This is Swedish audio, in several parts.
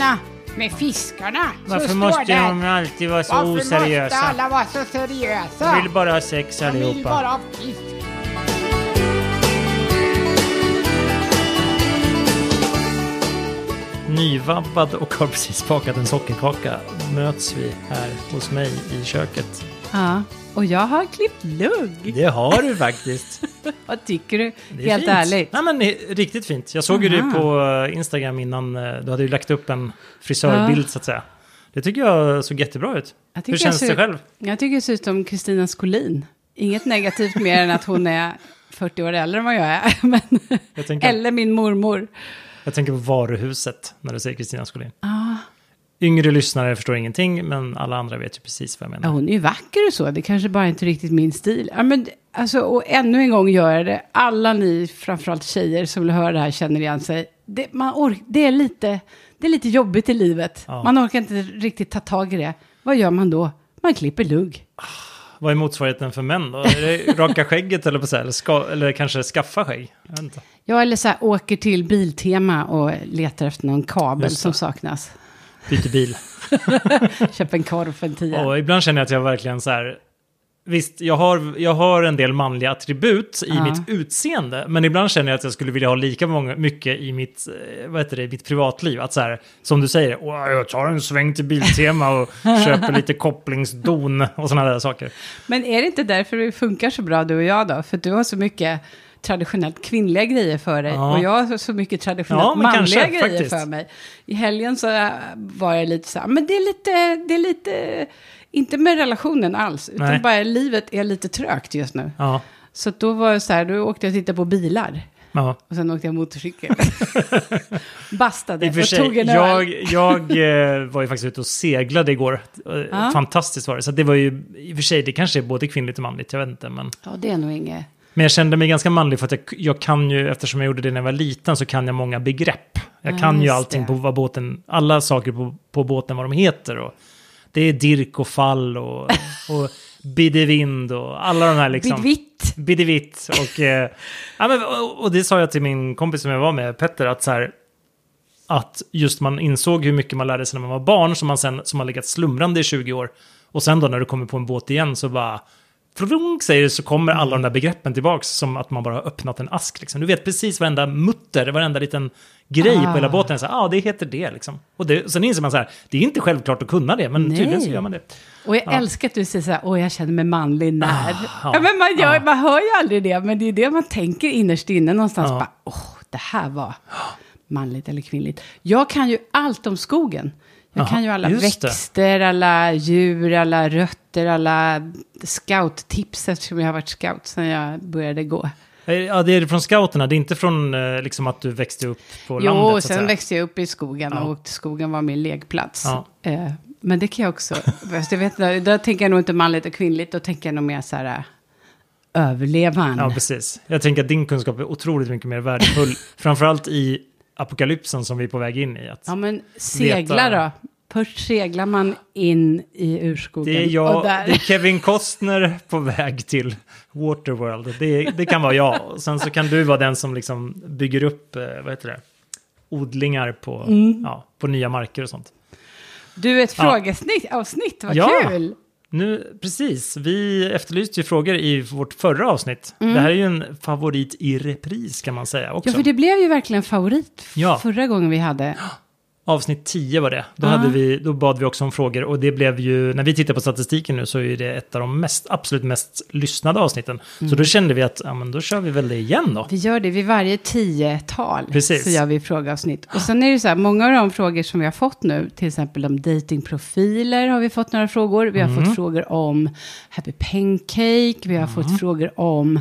bilderna med fiskarna. Varför så måste de alltid vara så Varför måste oseriösa? alla vara så seriösa? De vill bara ha sex De vill allihopa. bara ha fisk. Nyvabbad och har precis bakat en sockerkaka möts vi här hos mig i köket. Ja, och jag har klippt lugg. Det har du faktiskt. Vad tycker du? Det är Helt fint. ärligt. Nej, men riktigt fint. Jag såg ju det Aha. på eh, Instagram innan. eh, Du hade ju lagt upp en frisörbild så att säga. Det tycker jag såg jättebra ut. Hur känns jag det ser- själv? Jag tycker det ser ut som Kristina Skolin. Inget negativt mer än att hon är 40 år äldre än vad jag är. Men, Jag tänker, eller min mormor. jag tänker på varuhuset när du säger Kristina Skolin. Ah. Yngre lyssnare förstår ingenting, men alla andra vet ju precis vad jag Ja, menar. hon är ju vacker och så. Det kanske bara inte riktigt min stil. Ja, men, alltså, och ännu en gång gör jag det. Alla ni, framförallt tjejer som vill höra det här, känner igen sig. Det, man ork, det, är, lite, det är lite jobbigt i livet. Ja. Man orkar inte riktigt ta tag i det. Vad gör man då? Man klipper lugg. Vad är motsvarigheten för män då? Är det raka skägget eller, på så här, eller, ska, eller kanske skaffa skägg? Jag vet inte. Jag eller så här, åker till Biltema och letar efter någon kabel som saknas. Byter bil. Köper en korv för en tia. Och ibland känner jag att jag verkligen så här... Visst, jag har, jag har en del manliga attribut i Ja. mitt utseende, men ibland känner jag att jag skulle vilja ha lika många, mycket i mitt, eh, vad heter det, mitt privatliv. Att så här, som du säger, "Åh, jag tar en sväng till Biltema och köper lite kopplingsdon och sådana där saker. Men är det inte därför det funkar så bra du och jag då? För du har så mycket traditionellt kvinnliga grejer för dig. Ja. Och jag har så mycket traditionellt Ja, manliga kanske, grejer faktiskt. för mig. I helgen så var jag lite så här, men det är lite, det är lite, inte med relationen alls, utan Nej. bara livet är lite trögt just nu. Ja, Så då var det så här, då åkte jag och tittade på bilar. ja. Och sen åkte jag motorcykel. Bastade I och tog en jag, öl. jag eh, var ju faktiskt ute och seglade igår. Ja. Fantastiskt var det. Så det var ju, i och för sig, det kanske är både kvinnligt och manligt, jag vet inte. Men, Ja, det är nog inget. Men jag kände mig ganska manlig för att jag, jag kan ju, eftersom jag gjorde det när jag var liten, så kan jag många begrepp. Jag Ja, kan ju just allting det. på vad båten, alla saker på, på båten, vad de heter. Och det är dirk och fall och, och bidevind och alla de här liksom. Bidvitt. Bidevitt. Och, eh, ja, men, och, och det sa jag till min kompis som jag var med, Petter, att så här, att just man insåg hur mycket man lärde sig när man var barn, som man sen som har legat slumrande i 20 år. Och sen då när du kommer på en båt igen så bara... Flunk säger det så kommer alla de där begreppen tillbaks som att man bara har öppnat en ask. Liksom. Du vet precis varenda mutter, varenda liten grej Ah. på hela båten. Ja, ah, det heter det liksom. Och det, sen inser man så här, det är inte självklart att kunna det, men Nej. tydligen så gör man det. Och jag Ja. älskar att du säger så här, åh jag känner mig manlig när. Ah, ja, ja, men man, gör, ja. man hör ju aldrig det, men det är det man tänker innerst inne någonstans. Ja. Bara, åh, det här var manligt eller kvinnligt. Jag kan ju allt om skogen. Jag Jaha, kan ju alla just det. växter, alla djur, alla rötter, alla scouttips eftersom jag har varit scout sedan jag började gå. Eh, Ja, det är från scouterna, det är inte från eh, liksom att du växte upp på Jo, landet. att sen säga. växte jag upp i skogen Ja. och skogen var min lekplats. Ja. Eh, men det kan jag också. Jag vet, då tänker jag nog inte manligt och kvinnligt, då tänker jag nog mer så här överlevaren. Ja, precis. Jag tänker att din kunskap är otroligt mycket mer värdefull. framförallt i apokalypsen som vi är på väg in i. Att Ja, men segla då. Först seglar man in i urskogen. det är jag, det är Kevin Costner på väg till Waterworld. Det, det kan vara jag. Och sen så kan du vara den som liksom bygger upp, eh, vad heter det, odlingar på, Mm. ja, på nya marker och sånt. Du, ett Ja. frågesnitt, avsnitt, vad Ja. kul! Nu, precis, vi efterlyste ju frågor i vårt förra avsnitt. Mm. Det här är ju en favorit i repris kan man säga också. Ja, för det blev ju verkligen favorit Ja. förra gången vi hade. Avsnitt 10 var det. Då, Ja. hade vi, då bad vi också om frågor och det blev ju, när vi tittar på statistiken nu så är det ett av de mest, absolut mest lyssnade avsnitten. Mm. Så då kände vi att, ja men då kör vi väl det igen då. Vi gör det vid varje tiotal. Precis. Så gör vi frågeavsnitt. Och sen är det så här, många av de frågor som vi har fått nu, till exempel om datingprofiler har vi fått några frågor. Vi har Mm. fått frågor om Happy Pancake. Vi har fått frågor om,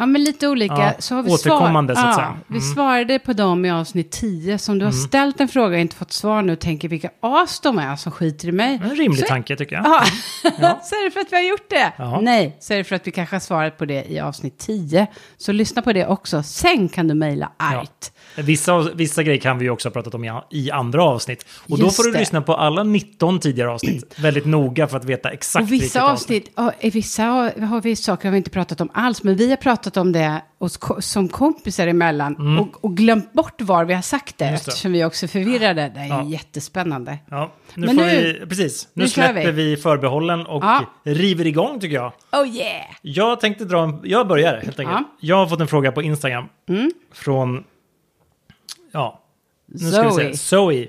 ja men lite olika. Ja, så har vi återkommande, svar, så att säga. Mm. Vi svarade på dem i avsnitt 10. Så om du har ställt en fråga och inte fått svar nu och tänker vilka as de är som skiter i mig. En rimlig så, tanke tycker jag. Ja. Ja. så är det för att vi har gjort det. Ja. Nej, så är det för att vi kanske har svarat på det i avsnitt 10. Så lyssna på det också. Sen kan du mejla argt. Vissa, vissa grejer kan vi ju också ha pratat om i, i andra avsnitt. Och då Just får du det. lyssna på alla 19 tidigare avsnitt. Väldigt noga för att veta exakt Och vissa avsnitt, ja, i vissa har vi saker har vi inte pratat om alls, men vi har pratat pratat om det ko- som kompisar emellan och, och glömt bort var vi har sagt det, Mm. Just det. eftersom vi är också förvirrade. Det är Ja. jättespännande. Ja, nu Men får nu- vi, precis. Nu, nu släpper vi. vi. förbehållen och Ja. river igång tycker jag. Oh yeah! Jag tänkte dra en, jag börjar helt enkelt. Ja. Mm. Jag har fått en fråga på Instagram från, ja, nu ska vi se, Zoe.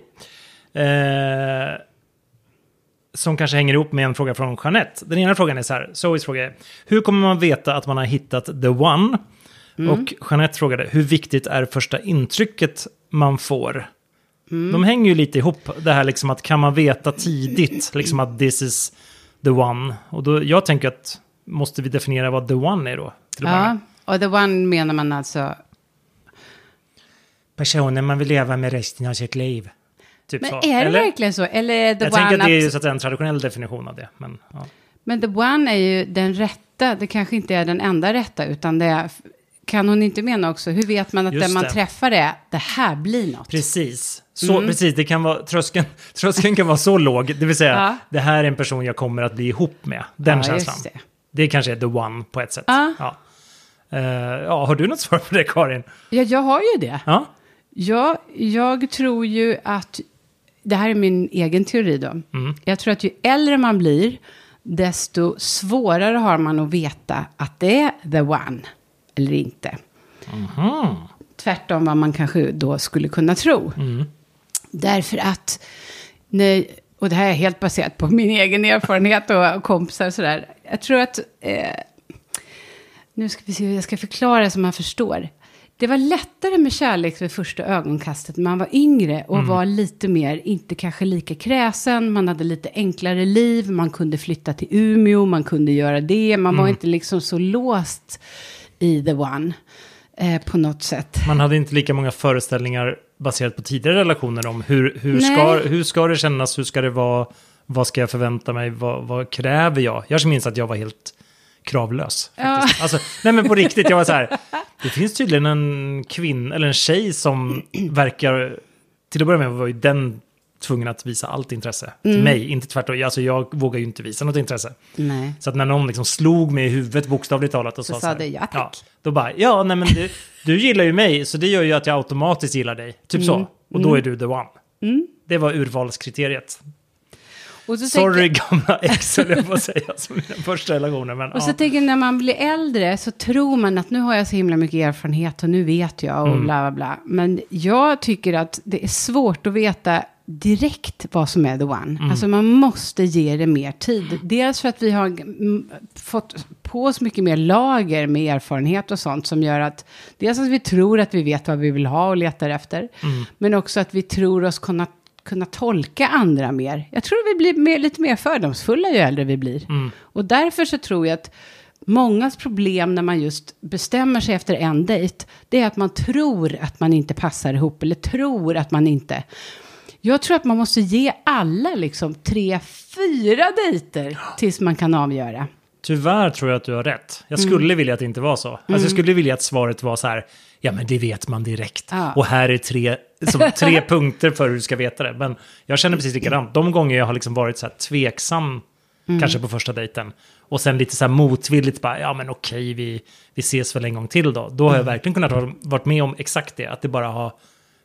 Zoe. Eh, som kanske hänger ihop med en fråga från Jeanette. Den ena frågan är så här, Zoes fråga är, hur kommer man veta att man har hittat the one? Mm. Och Jeanette frågade, hur viktigt är första intrycket man får? Mm. De hänger ju lite ihop, det här liksom att kan man veta tidigt, liksom att this is the one? Och då, jag tänker att, måste vi definiera vad the one är då? Ja, och the one menar man alltså... Personen man vill leva med resten av sitt liv. Typ Men så. är det Eller? verkligen så? Eller är the Jag one tänker att det är ju så att säga en traditionell definition av det. Men, ja. Men the one är ju den rätta. Det kanske inte är den enda rätta, utan det är... Kan hon inte mena också, hur vet man att Just den man det. träffar är, det här blir något? Precis. Så, Mm. precis, det kan vara, tröskeln, tröskeln kan vara så låg, det vill säga Ja. det här är en person jag kommer att bli ihop med. Den Ja, känslan. det. Det kanske är the one på ett sätt. Ja. Ja. Eh, ja, har du något svar på det Karin? Ja, jag har ju det. Ja, Ja, jag tror ju att, det här är min egen teori då. Mm. Jag tror att ju äldre man blir, desto svårare har man att veta att det är the one eller inte. Mhm. Tvärtom vad man kanske då skulle kunna tro. Mm. Därför att, nej, och det här är helt baserat på min egen erfarenhet och kompisar och sådär. Jag tror att, eh, nu ska vi se hur jag ska förklara så man förstår. Det var lättare med kärlek vid första ögonkastet när man var yngre och var lite mer, inte kanske lika kräsen, man hade lite enklare liv, man kunde flytta till Umeå, man kunde göra det, man var inte liksom så låst i the one eh, på något sätt. man hade inte lika många föreställningar baserat på tidigare relationer om hur, hur, ska, hur ska det kännas, hur ska det vara, vad ska jag förvänta mig, vad, vad kräver jag? Jag minns att jag var helt kravlös. Faktiskt. Alltså, nej men på riktigt, jag var så här, det finns tydligen en kvinna, eller en tjej som verkar, till att börja med var ju den tvungen att visa allt intresse. Mm. Till mig, inte tvärtom. Alltså jag vågar ju inte visa något intresse. Nej. Så att när någon liksom slog mig i huvudet bokstavligt talat och Så sa så här, du, "Ja, tack." då bara, ja, nej men du, du gillar ju mig, så det gör ju att jag automatiskt gillar dig. Typ Mm. så. Och då är du the one. Det var urvalskriteriet. Och så Sorry tänker- gamla ex, höll jag på att säga, som i den första relationen. Men, Och så ja. tänker jag, när man blir äldre så tror man att nu har jag så himla mycket erfarenhet och nu vet jag och Mm. bla bla bla. Men jag tycker att det är svårt att veta direkt vad som är the one. Mm. Alltså man måste ge det mer tid. Dels för att vi har fått på oss mycket mer lager med erfarenhet och sånt som gör att dels att vi tror att vi vet vad vi vill ha och letar efter. Mm. Men också att vi tror oss kunna, kunna tolka andra mer. Jag tror vi blir mer, lite mer fördomsfulla ju äldre vi blir. Mm. Och därför så tror jag att mångas problem när man just bestämmer sig efter en dejt, det är att man tror att man inte passar ihop eller tror att man inte... Jag tror att man måste ge alla liksom tre, fyra dejter tills man kan avgöra. Tyvärr tror jag att du har rätt. Jag Mm. skulle vilja att det inte var så. Alltså jag skulle vilja att svaret var så här, ja men det vet man direkt. Ja. Och här är tre, som tre punkter för hur du ska veta det. Men jag känner precis likadant. De gånger jag har liksom varit så här tveksam, Mm. kanske på första dejten, och sen lite så här motvilligt bara, ja men okej, vi, vi ses väl en gång till då. Då har Mm. jag verkligen kunnat ha varit med om exakt det, att det bara har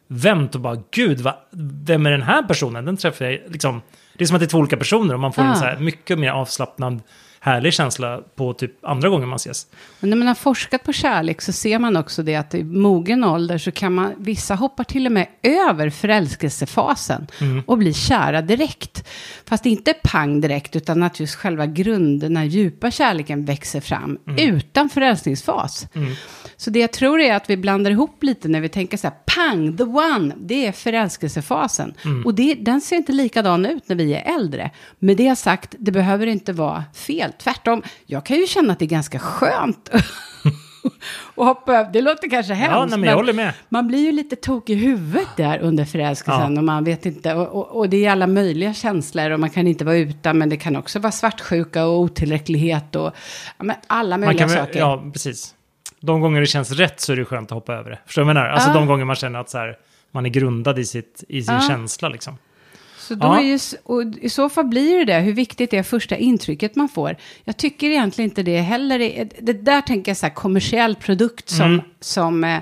vänt och bara, gud, va, vem är den här personen? Den träffar jag, liksom, det är som att det är två olika personer och man får Ah. en så här mycket mer avslappnad, härlig känsla på typ andra gånger man ses. Och när man har forskat på kärlek så ser man också det att i mogen ålder så kan man, vissa hoppar till och med över förälskelsefasen och blir kära direkt. Fast inte pang direkt utan att just själva grunden, den djupa kärleken växer fram utan förälskningsfas. Så det jag tror är att vi blandar ihop lite när vi tänker så här, pang, the one, det är förälskelsefasen. Och det, den ser inte likadan ut när vi är äldre. Med det sagt, det behöver inte vara fel. Tvärtom, jag kan ju känna att det är ganska skönt att hoppa över. Det låter kanske hemskt, nej, men med. man blir ju lite tokig i huvudet där under förälskelsen Ja. och man vet inte, och, och, och det är alla möjliga känslor och man kan inte vara utan, men det kan också vara svartsjuka och otillräcklighet och ja, men alla möjliga kan, saker. ja, precis. De gånger det känns rätt så är det skönt att hoppa över det. Förstår du vad jag menar? Alltså de gånger man känner att så här, man är grundad i, sitt, i sin känsla liksom. Så då Ja. ju, och i så fall blir det det, hur viktigt är första intrycket man får? Jag tycker egentligen inte det heller. Det där tänker jag så här kommersiell produkt som, Mm. som eh,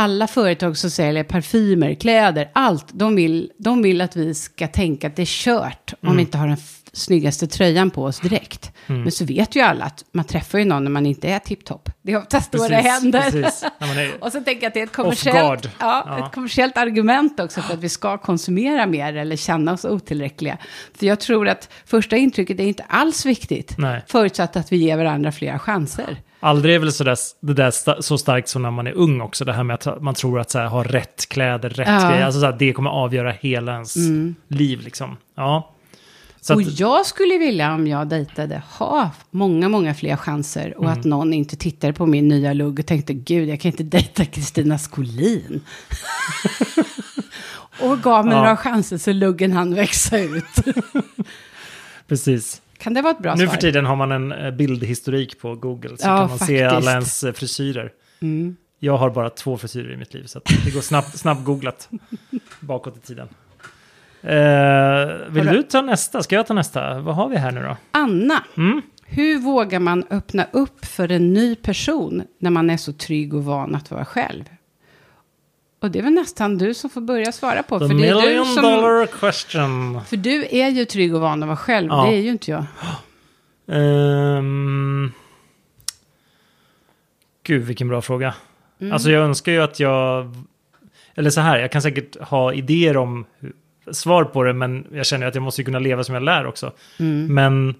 alla företag som säljer parfymer, kläder, allt. De vill, de vill att vi ska tänka att det är kört om Mm. vi inte har den snyggaste tröjan på oss direkt. Men så vet ju alla att man träffar ju någon när man inte är tipptopp. Det är oftast då det händer. Precis. Och så tänker jag att det är ett kommersiellt, ja, Ja. ett kommersiellt argument också för att vi ska konsumera mer eller känna oss otillräckliga. För jag tror att första intrycket är inte alls viktigt, Nej. förutsatt att vi ger varandra flera chanser. Aldrig är väl så, där, det där så starkt som när man är ung också. Det här med att man tror att så här, ha rätt kläder, rätt Ja. grejer. Alltså så här, det kommer avgöra hela ens liv liksom. Ja. Så och att, jag skulle vilja, om jag dejtade, ha många, många fler chanser. Och Mm. att någon inte tittade på min nya lugg och tänkte, gud, jag kan inte dejta Kristina Skolin. och gav mig Ja. några chanser så luggen hann växa ut. precis. Kan det vara ett bra Nu svar? för tiden har man en eh, bildhistorik på Google. Så Ja, kan man se faktiskt. alla ens eh, frisyrer. Mm. Jag har bara två frisyrer i mitt liv. Så det går snabbt, snabbt googlat bakåt i tiden. Eh, vill du ta nästa? Ska jag ta nästa? Vad har vi här nu då? Anna, Mm? hur vågar man öppna upp för en ny person när man är så trygg och van att vara själv? Och det är väl nästan du som får börja svara på. The För, det är du million som, dollar question. för du är ju trygg och van att vara själv, Ja. det är ju inte jag. Ehm, gud, vilken bra fråga. Mm. Alltså jag önskar ju att jag... Eller så här, jag kan säkert ha idéer om svar på det, men jag känner att jag måste kunna leva som jag lär också. Mm. Men,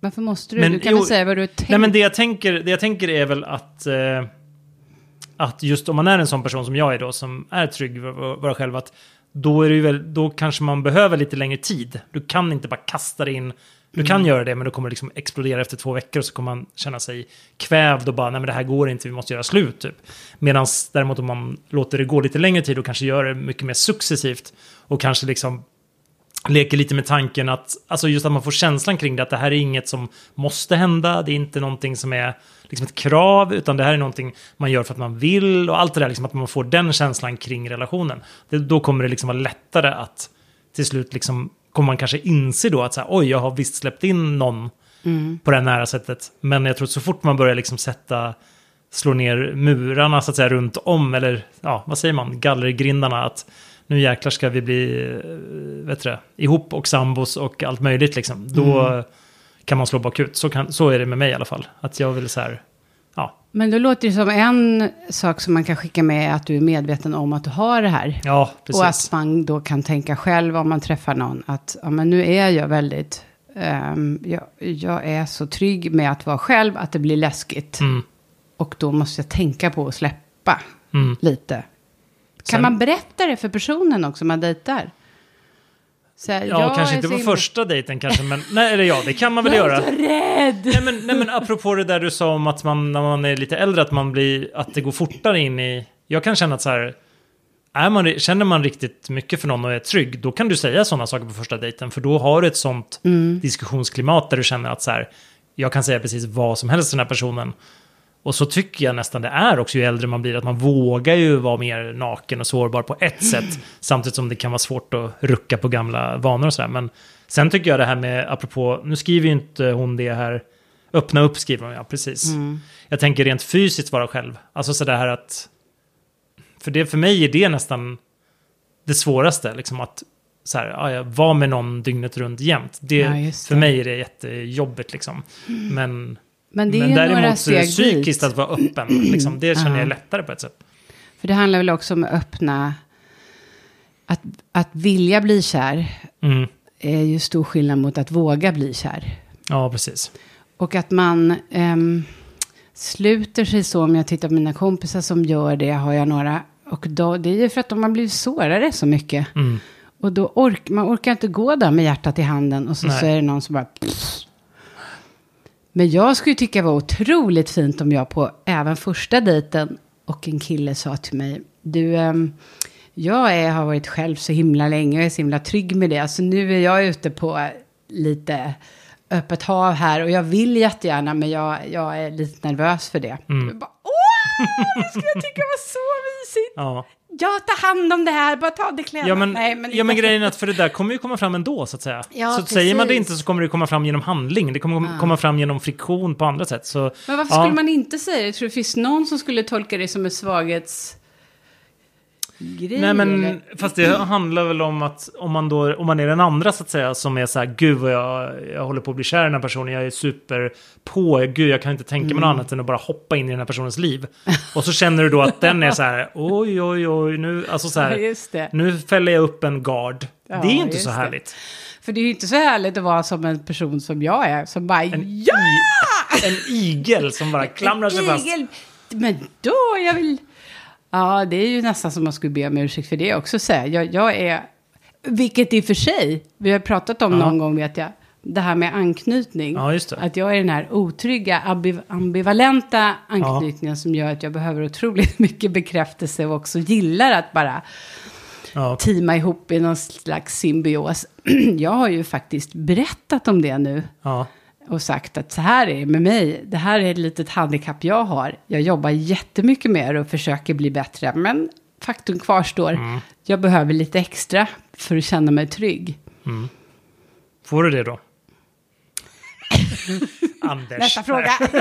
Varför måste du? Men du kan jo- väl säga vad du tänkt? nej, men det, jag tänker, det jag tänker är väl att... Eh, att just om man är en sån person som jag är då, som är trygg med vara själv, att då, är det väl, då kanske man behöver lite längre tid. Du kan inte bara kasta det in. Du Mm. kan göra det, men då kommer det liksom explodera efter två veckor och så kommer man känna sig kvävd och bara, nej men det här går inte, vi måste göra slut typ. Medan däremot om man låter det gå lite längre tid och kanske gör det mycket mer successivt och kanske liksom leker lite med tanken att, alltså just att man får känslan kring det, att det här är inget som måste hända, det är inte någonting som är liksom ett krav, utan det här är någonting man gör för att man vill och allt det där, liksom att man får den känslan kring relationen. Det, då kommer det liksom vara lättare att till slut liksom, kommer man kanske inse då att så här, oj, jag har visst släppt in någon Mm. på det här nära sättet. Men jag tror att så fort man börjar liksom sätta, slå ner murarna så att säga runt om, eller ja, vad säger man, gallergrindarna, att nu jäklar ska vi bli, eh, vet du ihop och sambos och allt möjligt liksom. Då kan man slå bakut. Så, kan, så är det med mig i alla fall. Att jag vill så här, ja, Men då låter det som en sak som man kan skicka med är att du är medveten om att du har det här. ja, Och att precis. man då kan tänka själv om man träffar någon att ja, men nu är jag väldigt, ehm, jag, jag är så trygg med att vara själv att det blir läskigt. Mm, Och då måste jag tänka på att släppa mm. lite. Kan Sen- man berätta det för personen också man dejtar? Här, Ja, jag kanske inte på himla- första dejten kanske, men nej, eller ja, det kan man väl Jag göra. är så rädd! Nej men, nej men apropå det där du sa om att man när man är lite äldre att man blir, att det går fortare in i... Jag kan känna att så här, är man, känner man riktigt mycket för någon och är trygg, då kan du säga sådana saker på första dejten. För då har du ett sånt Mm. diskussionsklimat där du känner att så här, jag kan säga precis vad som helst till den här personen. Och så tycker jag nästan det är också ju äldre man blir, att man vågar ju vara mer naken och sårbar på ett sätt. Samtidigt som det kan vara svårt att rucka på gamla vanor och sådär. Men sen tycker jag det här med, apropå, nu skriver ju inte hon det här, öppna upp skriver hon, ja precis. Mm. Jag tänker rent fysiskt vara själv. Alltså sådär här att, för, det, för mig är det nästan det svåraste, liksom att så här, ja, ja, vara med någon dygnet runt jämt. Det, Ja, just För det. mig är det jättejobbigt liksom. Men, Men det är men däremot steg psykiskt dit. att vara öppen, liksom, det känner Ja. jag lättare på ett sätt. För det handlar väl också om att öppna... Att, att vilja bli kär Mm. är ju stor skillnad mot att våga bli kär. Ja, precis. Och att man ehm, sluter sig så, om jag tittar på mina kompisar som gör det, har jag några. Och då, det är ju för att de har blivit sårade så mycket. Mm. Och då ork, man orkar inte gå där med hjärtat i handen och så, så är det någon som bara... Men jag skulle tycka det var otroligt fint om jag på även första dejten och en kille sa till mig, du, ehm, jag är, har varit själv så himla länge och är så himla trygg med det. Alltså nu är jag ute på lite öppet hav här och jag vill jättegärna men jag, jag är lite nervös för det. Mm. Bara, Åh, det skulle jag tycka var så mysigt. Ja. Jag tar hand om det här, bara ta det kläderna. Ja men, Nej, ja, men grejen är att för det där kommer ju komma fram ändå, så att säga. Ja, så säger man det precis. inte så kommer det komma fram genom handling. Det kommer komma fram genom friktion på andra sätt. Så, Men varför ja. skulle man inte säga det? Jag tror det finns någon som skulle tolka det som en svaghets... Grej, Nej men, eller? fast det handlar väl om att om man, då, om man är den andra så att säga som är så här, gud vad jag, jag håller på att bli kär i den här personen, jag är super på, gud jag kan inte tänka mig Mm. något annat än att bara hoppa in i den här personens liv. Och så känner du då att den är så här, oj oj oj, nu, alltså så här, det. nu fäller jag upp en gard. Ja, det är inte så det. härligt. För det är ju inte så härligt att vara som en person som jag är, som bara En, ja! en igel som bara klamrar sig fast. Men då, jag vill... Ja, det är ju nästan som man skulle be om ursäkt för det också. Säga. Jag, jag är... Vilket i och för sig, vi har pratat om Ja. någon gång vet jag, det här med anknytning. Ja. Att jag är den här otrygga, ambiv- ambivalenta anknytningen som gör att jag behöver otroligt mycket bekräftelse och också gillar att bara Ja, teama ihop i någon slags symbios. Jag har ju faktiskt berättat om det nu ja, och sagt att så här är det med mig. Det här är ett litet handikapp jag har. Jag jobbar jättemycket med det och försöker bli bättre. Men faktum kvarstår. Mm. Jag behöver lite extra för att känna mig trygg. får du det då? Anders. Nästa fråga.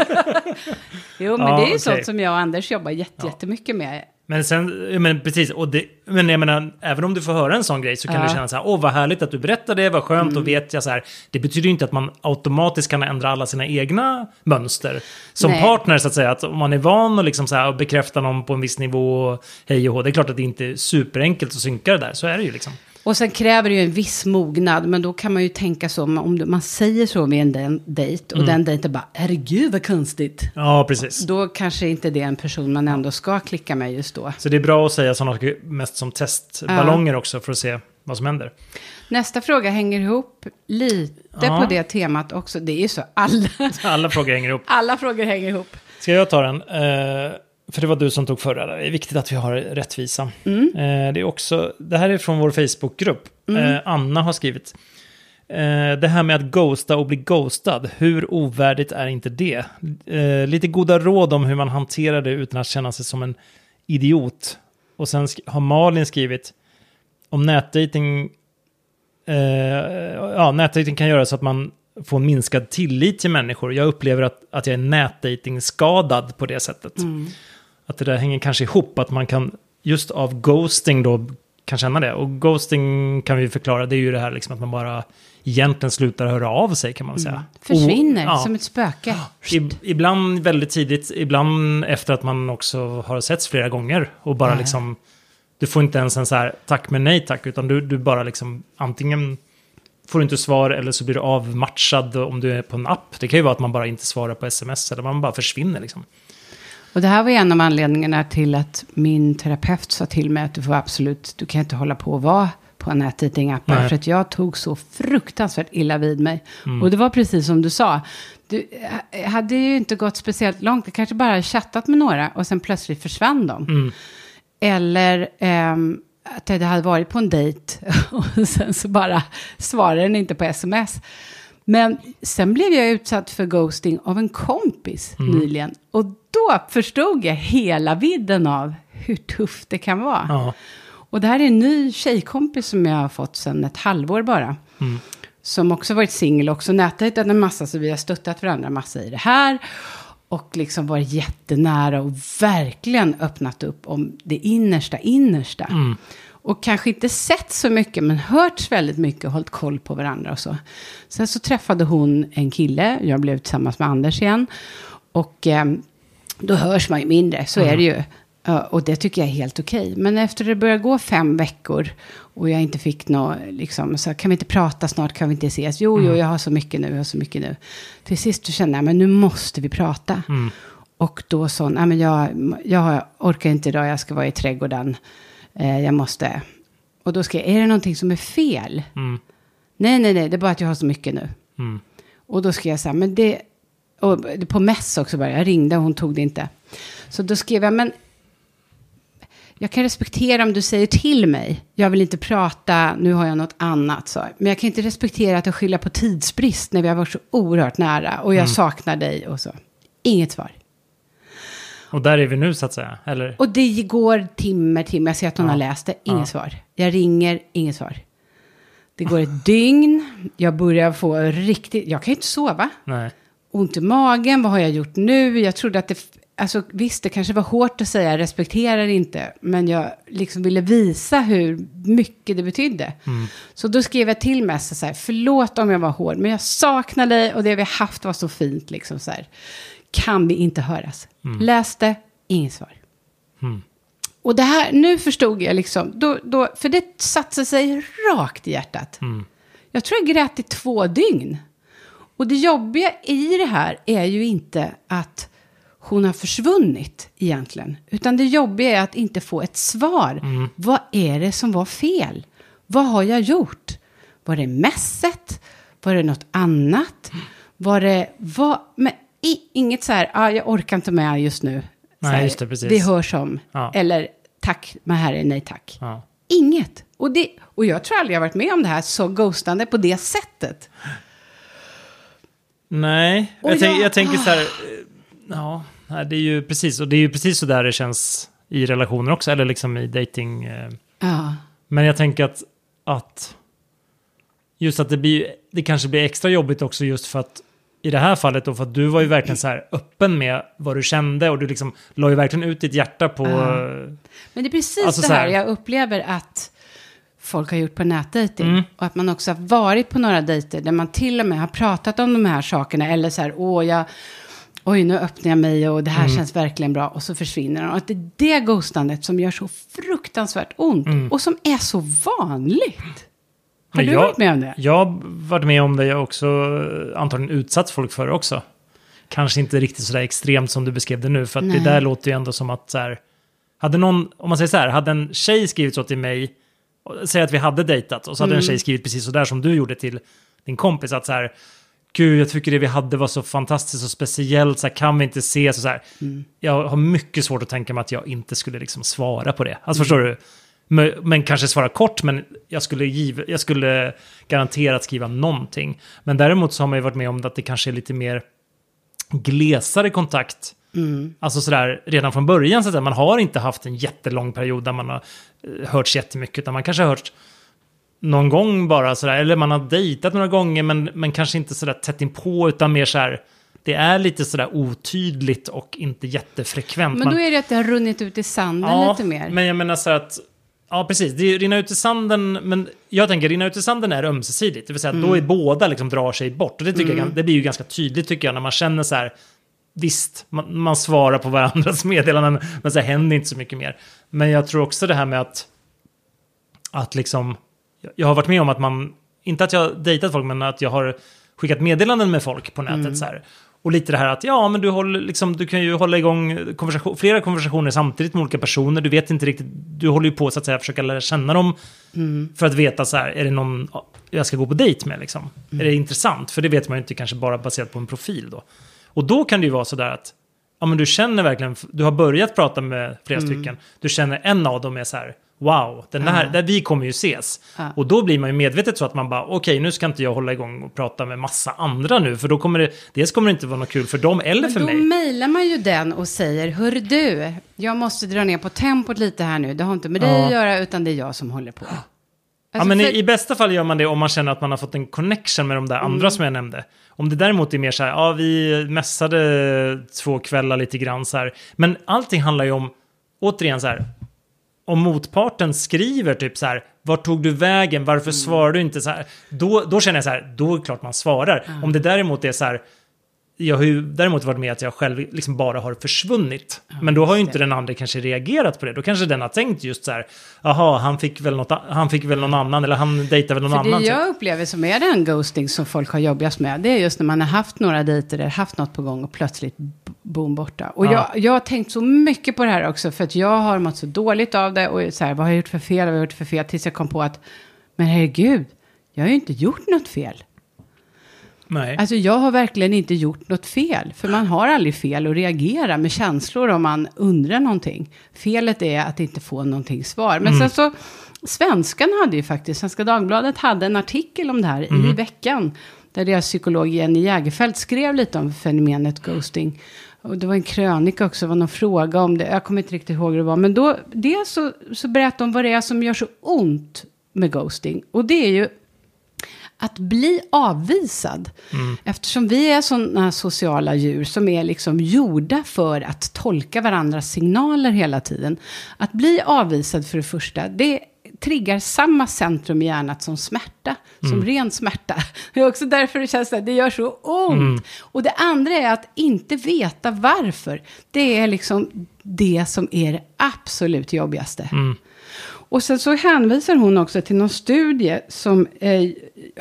jo, men Ja, det är ju okej. sånt som jag och Anders jobbar jätte, jättemycket med. Men sen, men precis, och det, men jag menar, även om du får höra en sån grej så kan Ja. du känna så här, åh vad härligt att du berättar det, vad skönt, och vet jag så här. Det betyder ju inte att man automatiskt kan ändra alla sina egna mönster. Som Nej. partner så att säga, att om man är van att liksom så här, bekräfta någon på en viss nivå, och hej och hå, det är klart att det inte är superenkelt att synka det där, så är det ju liksom. Och sen kräver det ju en viss mognad, men då kan man ju tänka så, om man säger så vid en dejt och den dejten bara, herregud vad konstigt. Ja, precis. Då kanske inte det är en person man ändå ska klicka med just då. Så det är bra att säga sådana saker mest som testballonger också för att se vad som händer. Nästa fråga hänger ihop lite Ja. på det temat också. Det är ju så, alla, Alla frågor hänger ihop. alla frågor hänger ihop. Ska jag ta den? Eh, för det var du som tog förra. Det är viktigt att vi har rättvisa. Mm. Eh, det, är också, det här är från vår Facebookgrupp. Mm. Eh, Anna har skrivit. Eh, det här med att ghosta och bli ghostad, hur ovärdigt är inte det? Eh, lite goda råd om hur man hanterar det utan att känna sig som en idiot. Och sen har Malin skrivit om nätdating eh, ja, nätdating kan göra så att man får en minskad tillit till människor. Jag upplever att, att jag är nätdating-skadad på det sättet. Att det där hänger kanske ihop, att man kan just av ghosting då kan känna det. Och ghosting kan vi förklara, det är ju det här liksom att man bara egentligen slutar höra av sig kan man säga. Försvinner Och- ja. som ett spöke. Ib- ibland väldigt tidigt, ibland efter att man också har setts flera gånger. Och bara Ja. liksom, du får inte ens en så här tack men nej tack, utan du, du bara liksom antingen får du inte svar eller så blir du avmatchad om du är på en app. Det kan ju vara att man bara inte svarar på sms eller man bara försvinner liksom. Och det här var en av anledningarna till att min terapeut sa till mig att du får absolut, du kan inte hålla på och vara på nätdatingappar. För att jag tog så fruktansvärt illa vid mig. Och det var precis som du sa. Du eh, hade ju inte gått speciellt långt. Jag kanske bara chattat med några och sen plötsligt försvann de. Mm. Eller ehm, att jag hade varit på en dejt och sen så bara svarade den inte på sms. Men sen blev jag utsatt för ghosting av en kompis Mm. nyligen. Och då förstod jag hela vidden av hur tufft det kan vara. Ja. Och det här är en ny tjejkompis som jag har fått sedan ett halvår bara. Mm. Som också varit singel, också nätdejtat en massa, så vi har stöttat varandra massa i det här. Och liksom varit jättenära och verkligen öppnat upp om det innersta, innersta. Mm. Och kanske inte sett så mycket, men hörts väldigt mycket och hållit koll på varandra och så. Sen så träffade hon en kille, jag blev tillsammans med Anders igen. Och eh, då hörs man ju mindre, så är det ju. Ja, och det tycker jag är helt okej. Men efter det började gå fem veckor och jag inte fick något, liksom, så kan vi inte prata snart, kan vi inte ses? Jo, jo, jag har så mycket nu, jag har så mycket nu. Till sist så kände jag, men nu måste vi prata. Och då sa hon, men jag, jag orkar inte idag, jag ska vara i trädgården. Eh, jag måste. Och då skrev jag, är det någonting som är fel? Mm. Nej, nej, nej, det är bara att jag har så mycket nu. Mm. Och då skrev jag så här, men det... Och på mess också bara, jag ringde och hon tog det inte. Så då skrev jag, men... Jag kan respektera om du säger till mig. Jag vill inte prata, nu har jag något annat. Så. Men jag kan inte respektera att jag skyller på tidsbrist när vi har varit så oerhört nära. Och jag saknar dig och så. Inget svar. Och där är vi nu så att säga, eller? Och det går timme, timme. Jag ser att hon Ja. har läst det. Inget Ja. svar. Jag ringer, inget svar. Det går ett dygn. Jag börjar få riktigt... Jag kan ju inte sova. Nej. Ont i magen. Vad har jag gjort nu? Jag trodde att det... Alltså visst, det kanske var hårt att säga respekterar inte. Men jag liksom ville visa hur mycket det betydde. Så då skrev jag till Messa så här. Förlåt om jag var hård. Men jag saknar dig och det vi haft var så fint. Liksom så här. Kan vi inte höras? Läste, inget svar. Och det här, nu förstod jag liksom, då, då, för det satte sig rakt i hjärtat. Jag tror jag grät i två dygn. Och det jobbiga i det här är ju inte att hon har försvunnit egentligen. Utan det jobbiga är att inte få ett svar. Vad är det som var fel? Vad har jag gjort? Var det mässet? Var det något annat? Var det, vad, men i, inget så här, ah, jag orkar inte med just nu. Nej, här, just det, precis. Vi hörs om. Ja. Eller tack, men här är nej tack. Ja. Inget. Och, det, och jag tror aldrig jag varit med om det här så ghostande på det sättet. Nej, jag, tänk, jag- tänker så här, eh, ja, det är ju precis, och det är ju precis så där det känns i relationer också, eller liksom i dating. eh, Ja. Men jag tänker att, att just att det blir, det kanske blir extra jobbigt också just för att i det här fallet då, för att du var ju verkligen så här öppen med vad du kände och du liksom la ju verkligen ut ditt hjärta på... Ja. Men det är precis Alltså det här här- jag upplever att folk har gjort på nätdejting. Mm. Och att man också har varit på några dejter där man till och med har pratat om de här sakerna. Eller så här, åh, jag, oj, nu öppnar jag mig och det här Mm. känns verkligen bra. Och så försvinner de. Och att det är det ghostandet som gör så fruktansvärt ont. Och som är så vanligt. Har Mm. Du jag- varit med om det? Jag har varit med om det, jag har också eh, antagligen utsatt folk för det också. Kanske inte riktigt sådär extremt som du beskrev det nu, för att Nej. det där låter ju ändå som att så här, hade någon, om man säger så här, hade en tjej skrivit så till mig, säg att vi hade dejtat, och så hade en tjej skrivit precis så där som du gjorde till din kompis, att så här, gud, jag tycker det vi hade var så fantastiskt och speciellt, så här, kan vi inte ses och så här. Jag har mycket svårt att tänka mig att jag inte skulle liksom svara på det. Alltså förstår du? Men, kanske svara kort, men jag skulle, giv, jag skulle garanterat skriva någonting. Men däremot så har man ju varit med om att det kanske är lite mer glesare kontakt. Alltså sådär redan från början, så att man har inte haft en jättelång period där man har eh, hörts jättemycket, utan man kanske har hört någon gång bara sådär, eller man har dejtat några gånger, men, men kanske inte sådär tätt inpå, utan mer sådär, det är lite sådär otydligt och inte jättefrekvent. Men då är det att det har runnit ut i sanden lite mer. men jag menar så att... Ja, precis. Det är, rinna ut i sanden, men jag tänker rinna ut i sanden är ömsesidigt. Det vill säga att Mm. då är båda liksom drar sig bort. Och det, tycker jag, det blir ju ganska tydligt tycker jag när man känner så här... Visst, man, man svarar på varandras meddelanden, men så här händer inte så mycket mer. Men jag tror också det här med att... Att liksom... Jag har varit med om att man... Inte att jag har dejtat folk, men att jag har skickat meddelanden med folk på nätet Mm. så här. Och lite det här att ja, men du, håller, liksom, du kan ju hålla igång konversation, flera konversationer samtidigt med olika personer. Du vet inte riktigt, du håller ju på så att säga försöka lära känna dem för att veta så här, är det någon jag ska gå på dejt med liksom? Är det intressant? För det vet man ju inte kanske bara baserat på en profil då. Och då kan det ju vara så där att ja, men du känner verkligen, du har börjat prata med flera stycken, du känner en av dem är så här, wow, den här, där vi kommer ju ses. Ja. Och då blir man ju medvetet så att man bara, okej, nu ska inte jag hålla igång och prata med massa andra nu, för då kommer det, dels kommer det inte vara något kul för dem eller Men för då mig. mejlar man ju den och säger, hör du, jag måste dra ner på tempot lite här nu. Det har inte med dig Ja. att göra, utan det är jag som håller på. ja, Alltså, men för- i, i bästa fall gör man det om man känner att man har fått en connection med de där andra Mm. som jag nämnde. Om det däremot är mer så här, ja, vi mässade två kvällar lite grann så här. Men allting handlar ju om, återigen så här, om motparten skriver typ så här, vart tog du vägen, varför Mm. svarar du inte så här? Då, då känner jag så här, då är det klart man svarar. Om det däremot är så här, jag har ju däremot varit med att jag själv liksom bara har försvunnit. Men då har ju inte det. den andra kanske reagerat på det. Då kanske den har tänkt just så här, jaha, han fick väl, något, han fick väl någon annan, eller han dejtar väl någon För annan. det typ. jag upplever som är den ghosting som folk har jobbigast med, det är just när man har haft några dejter eller haft något på gång och plötsligt boom borta. Och Ja. jag, jag har tänkt så mycket på det här också, för att jag har mått så dåligt av det och så här, vad har jag gjort för fel, vad har jag gjort för fel, tills jag kom på att, men herregud, jag har ju inte gjort något fel. Nej. Alltså jag har verkligen inte gjort något fel. För man har aldrig fel att reagera med känslor om man undrar någonting. Felet är att inte få någonting svar. Men sen så, Svenskan hade ju faktiskt, Svenska Dagbladet hade en artikel om det här i veckan. Där deras psykolog Jenny Jägerfeld skrev lite om fenomenet ghosting. och det var en krönika också, det var någon fråga om det. Jag kommer inte riktigt ihåg hur det var. Men då, dels så, så berättade de vad det är som gör så ont med ghosting. Och det är ju att bli avvisad. Eftersom vi är sådana sociala djur som är liksom gjorda för att tolka varandras signaler hela tiden. Att bli avvisad för det första, det triggar samma centrum i hjärnat som smärta, som ren smärta. Det är också därför det känns att det gör så ont. Och det andra är att inte veta varför. Det är liksom det som är det absolut jobbigaste. Och sen så hänvisar hon också till någon studie som eh,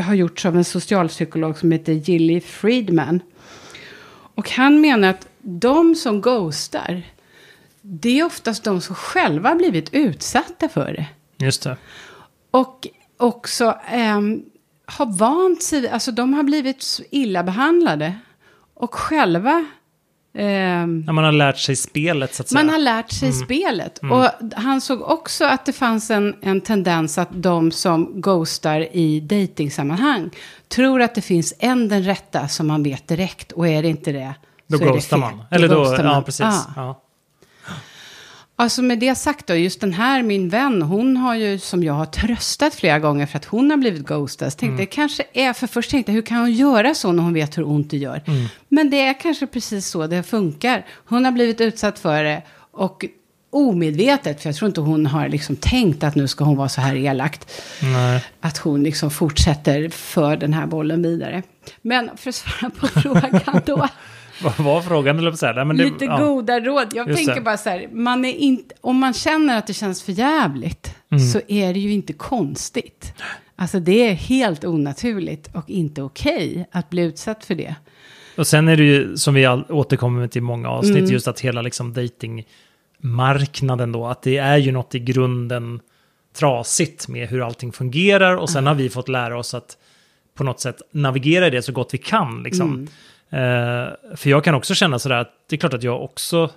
har gjorts av en socialpsykolog som heter Gilly Friedman. Och han menar att de som ghostar, det är oftast de som själva blivit utsatta för det. Just det. Och också ehm, har vant sig, alltså de har blivit illa behandlade. Och själva När man har lärt sig spelet så att säga. man har lärt sig spelet. Och han såg också att det fanns en, en tendens att de som ghostar i dejtingsammanhang tror att det finns en den rätta som man vet direkt. Och är det inte det Då så ghostar man. Eller då, ja man. precis. Ja. Ja. Alltså med det sagt då, just den här min vän, hon har ju som jag har tröstat flera gånger för att hon har blivit ghostad. Så tänkte Mm. jag kanske är, för först tänkte jag hur kan hon göra så när hon vet hur ont det gör? Mm. Men det är kanske precis så det funkar. Hon har blivit utsatt för det och omedvetet, för jag tror inte hon har liksom tänkt att nu ska hon vara så här elakt. Nej. Att hon liksom fortsätter för den här bollen vidare. Men för att svara på frågan då. Vad var frågan? Eller så här? Men det, Lite ja. goda råd. Jag Just tänker det. bara så här, man är inte, om man känner att det känns för jävligt Mm. så är det ju inte konstigt. Alltså det är helt onaturligt och inte okej att bli utsatt för det. Och sen är det ju, som vi återkommer till i många avsnitt, Mm. just att hela liksom datingmarknaden då, att det är ju något i grunden trasigt med hur allting fungerar och sen har vi fått lära oss att på något sätt navigera i det så gott vi kan. Liksom. Mm. Eh, för jag kan också känna sådär att det är klart att jag också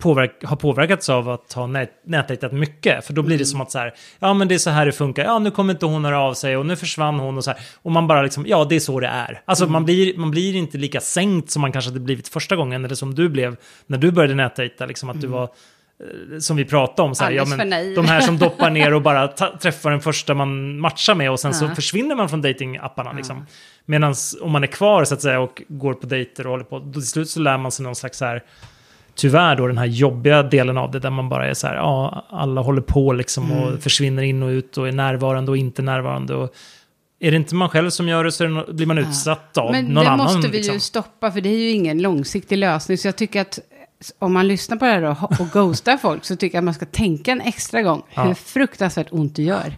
påverk, har påverkats av att ha nät, nätdejtat mycket. För då blir det som att så här, ja men det är så här det funkar, ja nu kommer inte hon höra av sig och nu försvann hon och så här. Och man bara liksom, ja det är så det är. Alltså man, blir, man blir inte lika sänkt som man kanske hade blivit första gången, eller som du blev när du började nätdejta, liksom att du var som vi pratade om, så här, ja, men, de här som doppar ner och bara träffar den första man matchar med och sen så Ja. försvinner man från datingapparna. Liksom. Medan om man är kvar så att säga och går på dejter och håller på, då till slut så lär man sig någon slags så här, tyvärr då den här jobbiga delen av det där man bara är så här, ja, alla håller på liksom Mm. och försvinner in och ut och är närvarande och inte närvarande. Och är det inte man själv som gör det så det blir man utsatt av Men någon det annan. måste vi liksom. ju stoppa för det är ju ingen långsiktig lösning. Så jag tycker att om man lyssnar på det här då, och ghostar folk så tycker jag att man ska tänka en extra gång Ja. hur fruktansvärt ont det gör.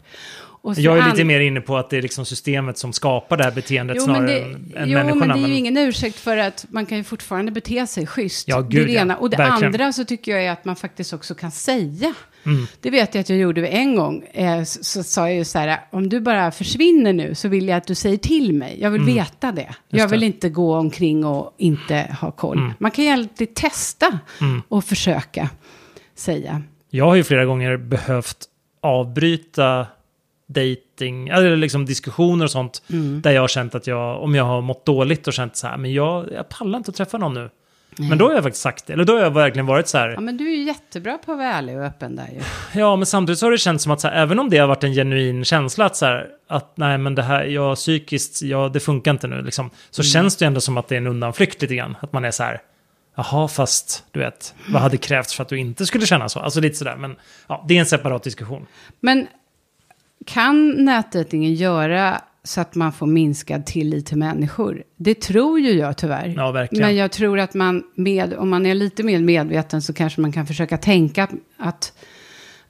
Jag är lite mer inne på att det är liksom systemet som skapar det här beteendet Jo, snarare det, än, än jo, men människorna. det är ju men- ingen ursäkt för att man kan ju fortfarande bete sig schysst. Ja, gud, det ja. ena. Och det Verkligen. andra så tycker jag är att man faktiskt också kan säga. Mm. Det vet jag att jag gjorde en gång. Eh, så, så sa jag ju så här, om du bara försvinner nu så vill jag att du säger till mig. Jag vill veta det. Jag vill Mm. det. inte gå omkring och inte ha koll. Mm. Man kan ju alltid testa och försöka säga. Jag har ju flera gånger behövt avbryta dating, eller liksom diskussioner och sånt, Mm. där jag har känt att jag, om jag har mått dåligt och känt så här, men jag, jag pallar inte att träffa någon nu. Men då har jag faktiskt sagt det, eller då har jag verkligen varit så här, Ja, men du är ju jättebra på att vara ärlig och öppen där ju. ja men samtidigt så har det känts som att så här, även om det har varit en genuin känsla att så här, att nej men det här, jag psykiskt, ja det funkar inte nu liksom, så känns det ju ändå som att det är en undanflykt lite grann, att man är så här, Jaha, fast du vet, vad hade krävts för att du inte skulle känna så? Alltså lite sådär, men ja, det är en separat diskussion. Men kan nätdejtingen göra så att man får minskad tillit till människor? Det tror ju jag tyvärr. Ja, verkligen. Men jag tror att man, med, om man är lite mer medveten så kanske man kan försöka tänka att,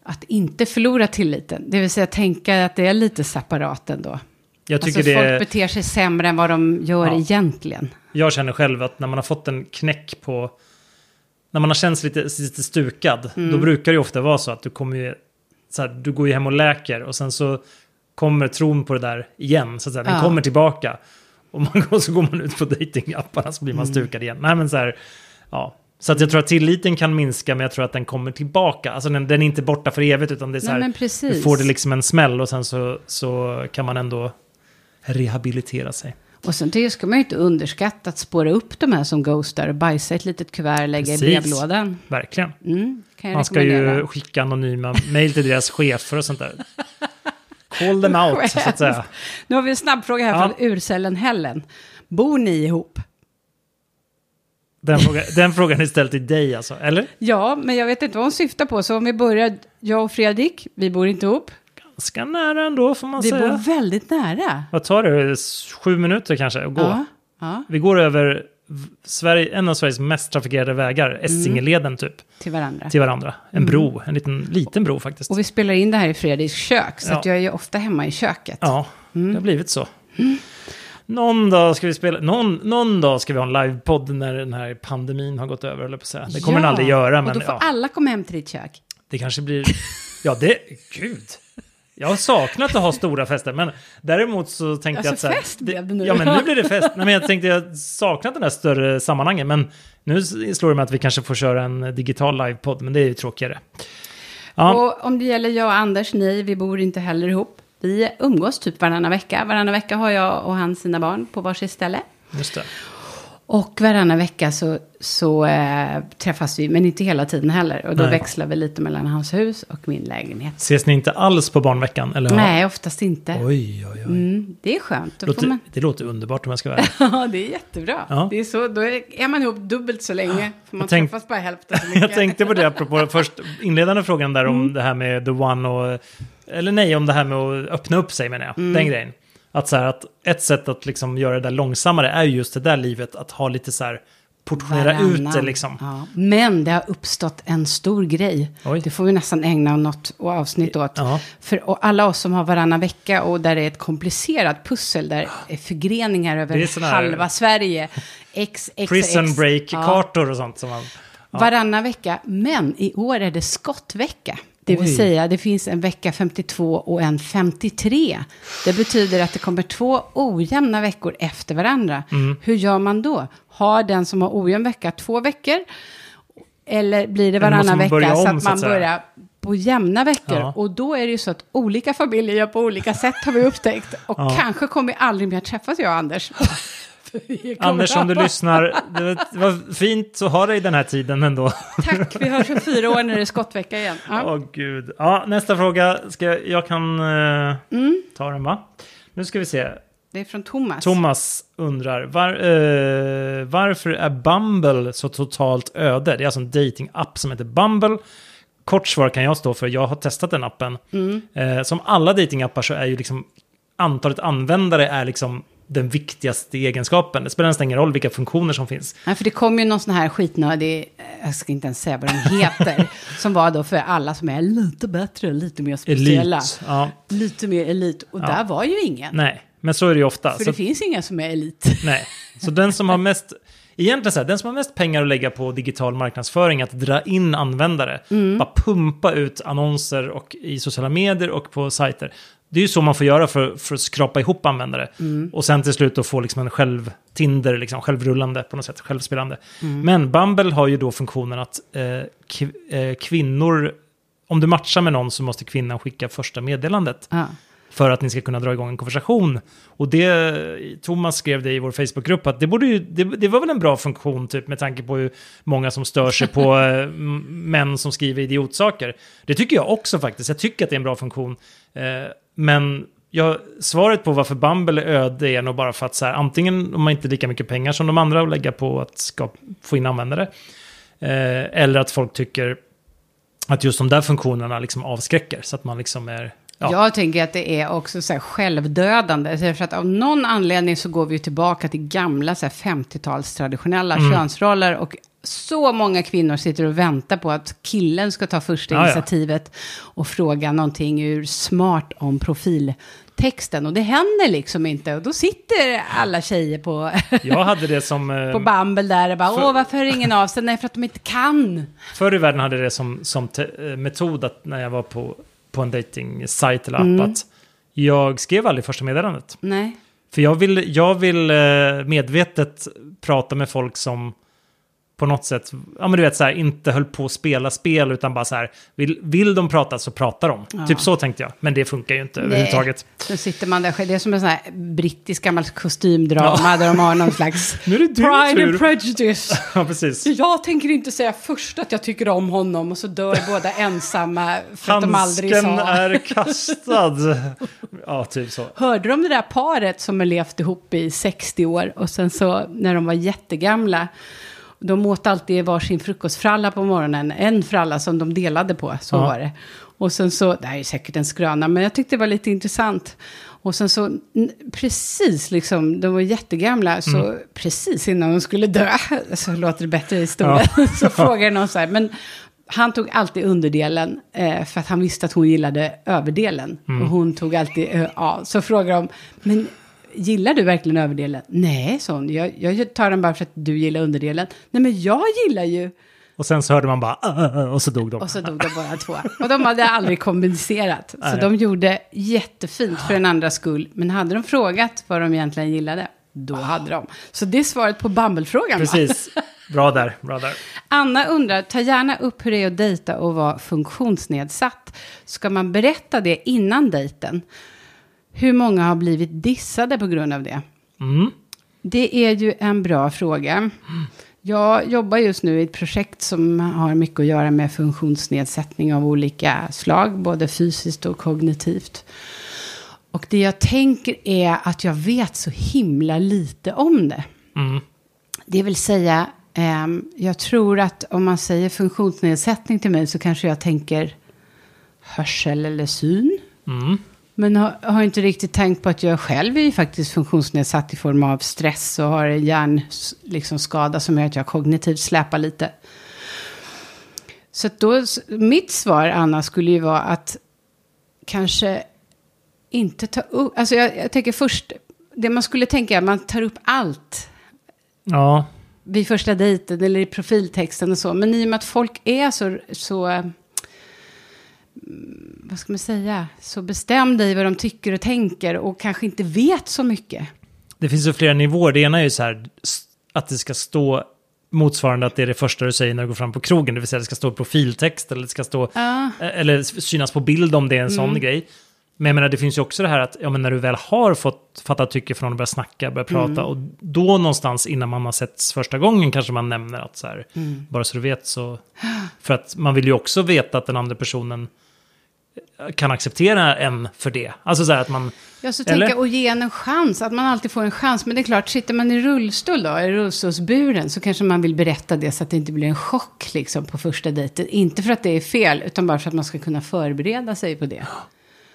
att inte förlora tilliten. Det vill säga tänka att det är lite separat ändå. Jag tycker Alltså det folk beter sig sämre än vad de gör Ja. egentligen. Jag känner själv att när man har fått en knäck på... När man har känts lite, lite stukad, Mm. då brukar det ofta vara så att du kommer ju... Så här, du går ju hem och läker och sen så kommer tron på det där igen. Så att säga. Den Ja. kommer tillbaka. Och, man, och så går man ut på datingapparna så blir man Mm. stukad igen. Nej men så här, ja. Så att jag tror att tilliten kan minska, men jag tror att den kommer tillbaka. Alltså den, den är inte borta för evigt, utan det är så Nej, här, du får det liksom en smäll och sen så, så kan man ändå rehabilitera sig. Och sen jag ska man ju inte underskatta att spåra upp de här som ghostar och bajsa ett litet kuvert och lägga Precis. i brevlådan. Verkligen. Mm, Man ska ju skicka anonyma mejl till deras chefer och sånt där. Call them out, så att säga. Nu har vi en snabbfråga här Ja. från urcellen Helen. Bor ni ihop? Den, fråga, den frågan är ställd till dig alltså, eller? Ja, men jag vet inte vad hon syftar på. Så om vi börjar, jag och Fredrik, vi bor inte ihop. Ganska nära ändå får man Vi säga. bor väldigt nära. Vad tar det? Sju minuter kanske att gå? Ja, ja, Vi går över Sverige, en av Sveriges mest trafikerade vägar, Mm. Essingeleden typ, till varandra. till varandra. En bro, en liten, liten bro faktiskt. Och vi spelar in det här i Fredriks kök, så Ja. jag är ju ofta hemma i köket. Ja, Mm. det har blivit så. Någon dag ska vi spela, någon, någon dag ska vi ha en livepodd när den här pandemin har gått över, eller på säga. Det kommer den Ja, aldrig göra, Och men då får ja, alla komma hem till ditt kök. det kanske blir... Ja, det... Gud! Jag har saknat att ha stora fester, men däremot så tänkte jag Alltså, att... så här- fest blev det nu. Ja, men nu blir det fest. Nej, men jag tänkte jag saknat den där större sammanhangen, men nu slår det mig att vi kanske får köra en digital livepodd, men det är ju tråkigare. Ja, Och om det gäller jag och Anders, nej, vi bor inte heller ihop. Vi umgås typ varannan vecka. Varannan vecka har jag och han sina barn på varsitt ställe. just det. Och varannan vecka så, så eh, träffas vi, men inte hela tiden heller. Och då Nej. växlar vi lite mellan hans hus och min lägenhet. Ses ni inte alls på barnveckan? Eller? Nej, oftast inte. Oj, oj, oj. Mm, det är skönt. Då Låter, man... Det låter underbart om jag ska vara. Ja, det är jättebra. Ja. Det är så, då är, man ihop dubbelt så länge. För man tänk- träffas bara hälften så mycket. Jag tänkte på det apropå först inledande frågan där om Mm. det här med the one och... Eller nej, om det här med att öppna upp sig menar jag. Mm. Den grejen. Att så här att ett sätt att liksom göra det där långsammare är ju just det där livet. Att ha lite så här portionera ut det Varannan. liksom. Ja. Men det har uppstått en stor grej. Oj. Det får vi nästan ägna något avsnitt åt. Ja. För alla oss som har varannan vecka och där det är ett komplicerat pussel, där är förgreningar är över här- halva Sverige. X, X, Prison X. Ja. break-kartor och sånt. Som man, Varannan vecka, men i år är det skottvecka. Det vill Oj. säga, det finns en vecka 52 och en 53. Det betyder att det kommer två ojämna veckor efter varandra. Mm. Hur gör man då? Har den som har ojämn vecka två veckor? Eller blir det varannan vecka så om, att så att man säga? börjar på jämna veckor? Ja. Och då är det ju så att olika familjer gör på olika sätt har vi upptäckt. Och Ja. kanske kommer vi aldrig mer träffas, jag och Anders. Anders, om du lyssnar, det var, det var fint att ha dig den här tiden ändå. Tack, vi hörs om fyra år när det är skottvecka igen. Ja. Åh gud. Ja, nästa fråga. Ska jag, jag kan eh, Mm. ta den va? Nu ska vi se. Det är från Thomas. Thomas undrar, var, eh, varför är Bumble så totalt öde? Det är alltså en datingapp som heter Bumble. Kort svar kan jag stå för, jag har testat den appen. Mm. Eh, som alla datingappar så är ju liksom antalet användare är liksom den viktigaste egenskapen. Det spelar nästan ingen roll vilka funktioner som finns. Nej, för det kom ju någon sån här skitnödig, eh, jag ska inte ens säga vad den heter, som var då för alla som är lite bättre, lite mer speciella. Elit. Ja, Lite mer elit. Och Ja. där var ju ingen. nej, men så är det ju ofta. För Så- det finns inga som är elit. Nej, så den som har mest... Egentligen så här, den som har mest pengar att lägga på digital marknadsföring, att dra in användare, bara pumpa ut annonser och i sociala medier och på sajter. Det är ju så man får göra för, för att skrapa ihop användare. Och sen till slut då få liksom en själv, Tinder, liksom, självrullande på något sätt, självspelande. Men Bumble har ju då funktionen att eh, kv- eh, kvinnor, om du matchar med någon så måste kvinnan skicka första meddelandet Ja. för att ni ska kunna dra igång en konversation. Och det, Thomas skrev det i vår Facebookgrupp, att det, borde ju, det, det var väl en bra funktion, typ med tanke på hur många som stör sig på eh, män som skriver idiotsaker. Det tycker jag också faktiskt, jag tycker att det är en bra funktion. Men jag, svaret på varför Bumble är öde är nog bara för att så här, antingen om man inte lika mycket pengar som de andra att lägga på att ska få in användare, eh, eller att folk tycker att just de där funktionerna liksom avskräcker, så att man liksom är... Ja. Jag tänker att det är också så här självdödande. För att av någon anledning så går vi tillbaka till gamla så här 50-tals traditionella Mm. könsroller. Och så många kvinnor sitter och väntar på att killen ska ta första Ja, ja. initiativet och fråga någonting ur smart om profiltexten. Och det händer liksom inte. Och då sitter alla tjejer på, Jag hade det som... på Bumble där och bara, för- åh varför hör ingen av sig? Nej, för att de inte kan. Förr i världen hade jag det som, som te- eh, metod att när jag var på, på en dating-sajt eller app Mm. att jag skrev aldrig första meddelandet. Nej. För jag vill, jag vill eh, medvetet prata med folk som på något sätt, ja men du vet så här, inte höll på att spela spel utan bara så här, vill, vill de prata så pratar de. Ja. Typ så tänkte jag, men det funkar ju inte överhuvudtaget. Så sitter man där själv. Det är som en sån här brittisk gammal kostymdrama där de har någon slags Nu är det din Pride and Prejudice. Ja, precis. Jag tänker inte säga först att jag tycker om honom och så dör båda ensamma för att de aldrig Handsken sa. är kastad. Ja, typ så. Hörde de det där paret som har levt ihop i 60 år och sen så när de var jättegamla de åt alltid varsin frukostfralla på morgonen, en fralla som de delade på, så Ja. var det. Och sen så, det här är säkert en skröna, men jag tyckte det var lite intressant. Och sen så, precis liksom, de var jättegamla, så Mm. precis innan de skulle dö, så låter det bättre i historien, så frågade någon så här, men han tog alltid underdelen, eh, för att han visste att hon gillade överdelen. Mm. Och hon tog alltid, eh, ja, så frågade de, men gillar du verkligen överdelen? Nej, hon, jag, jag tar den bara för att du gillar underdelen. Nej, men jag gillar ju... Och sen så hörde man bara, "Ah, ah, ah", och så dog de. Och så dog de båda två. Och de hade aldrig kommunicerat. Så de gjorde jättefint för den andra skull. Men hade de frågat vad de egentligen gillade, då hade de. Så det är svaret på Bumble-frågan. va? Precis. Bra där, bra där. Anna undrar, ta gärna upp hur det är att dejta och vara funktionsnedsatt. Ska man berätta det innan dejten? Hur många har blivit dissade på grund av det? Mm. Det är ju en bra fråga. Jag jobbar just nu i ett projekt som har mycket att göra med funktionsnedsättning av olika slag, både fysiskt och kognitivt. Och det jag tänker är att jag vet så himla lite om det. Mm. Det vill säga, ehm, jag tror att om man säger funktionsnedsättning till mig så kanske jag tänker hörsel eller syn. Mm. Men har, har inte riktigt tänkt på att jag själv är ju faktiskt funktionsnedsatt i form av stress och har en hjärnskada liksom, som gör att jag kognitivt släpar lite. Så då, mitt svar, Anna, skulle ju vara att kanske inte ta upp... Alltså jag, jag tänker först, det man skulle tänka är att man tar upp allt Ja, vid första dejten eller i profiltexten och så. Men i och med att folk är så, så vad ska man säga, så bestämda i vad de tycker och tänker och kanske inte vet så mycket. det finns ju flera nivåer. Det ena är ju så här att det ska stå motsvarande att det är det första du säger när du går fram på krogen. Det vill säga det ska stå profiltext eller det ska stå Ja. eller synas på bild om det är en sån grej. Men jag menar, det finns ju också det här att ja, men när du väl har fått fatta tycke från att börja snacka, börja prata och då någonstans innan man har setts första gången kanske man nämner att så här, bara så du vet så... För att man vill ju också veta att den andra personen kan acceptera en för det. Alltså så här att man... Jag så Eller? tänka och ge en en chans, att man alltid får en chans. Men det är klart, sitter man i rullstol då, i rullstolsburen, så kanske man vill berätta det så att det inte blir en chock liksom på första dejten. Inte för att det är fel, utan bara för att man ska kunna förbereda sig på det.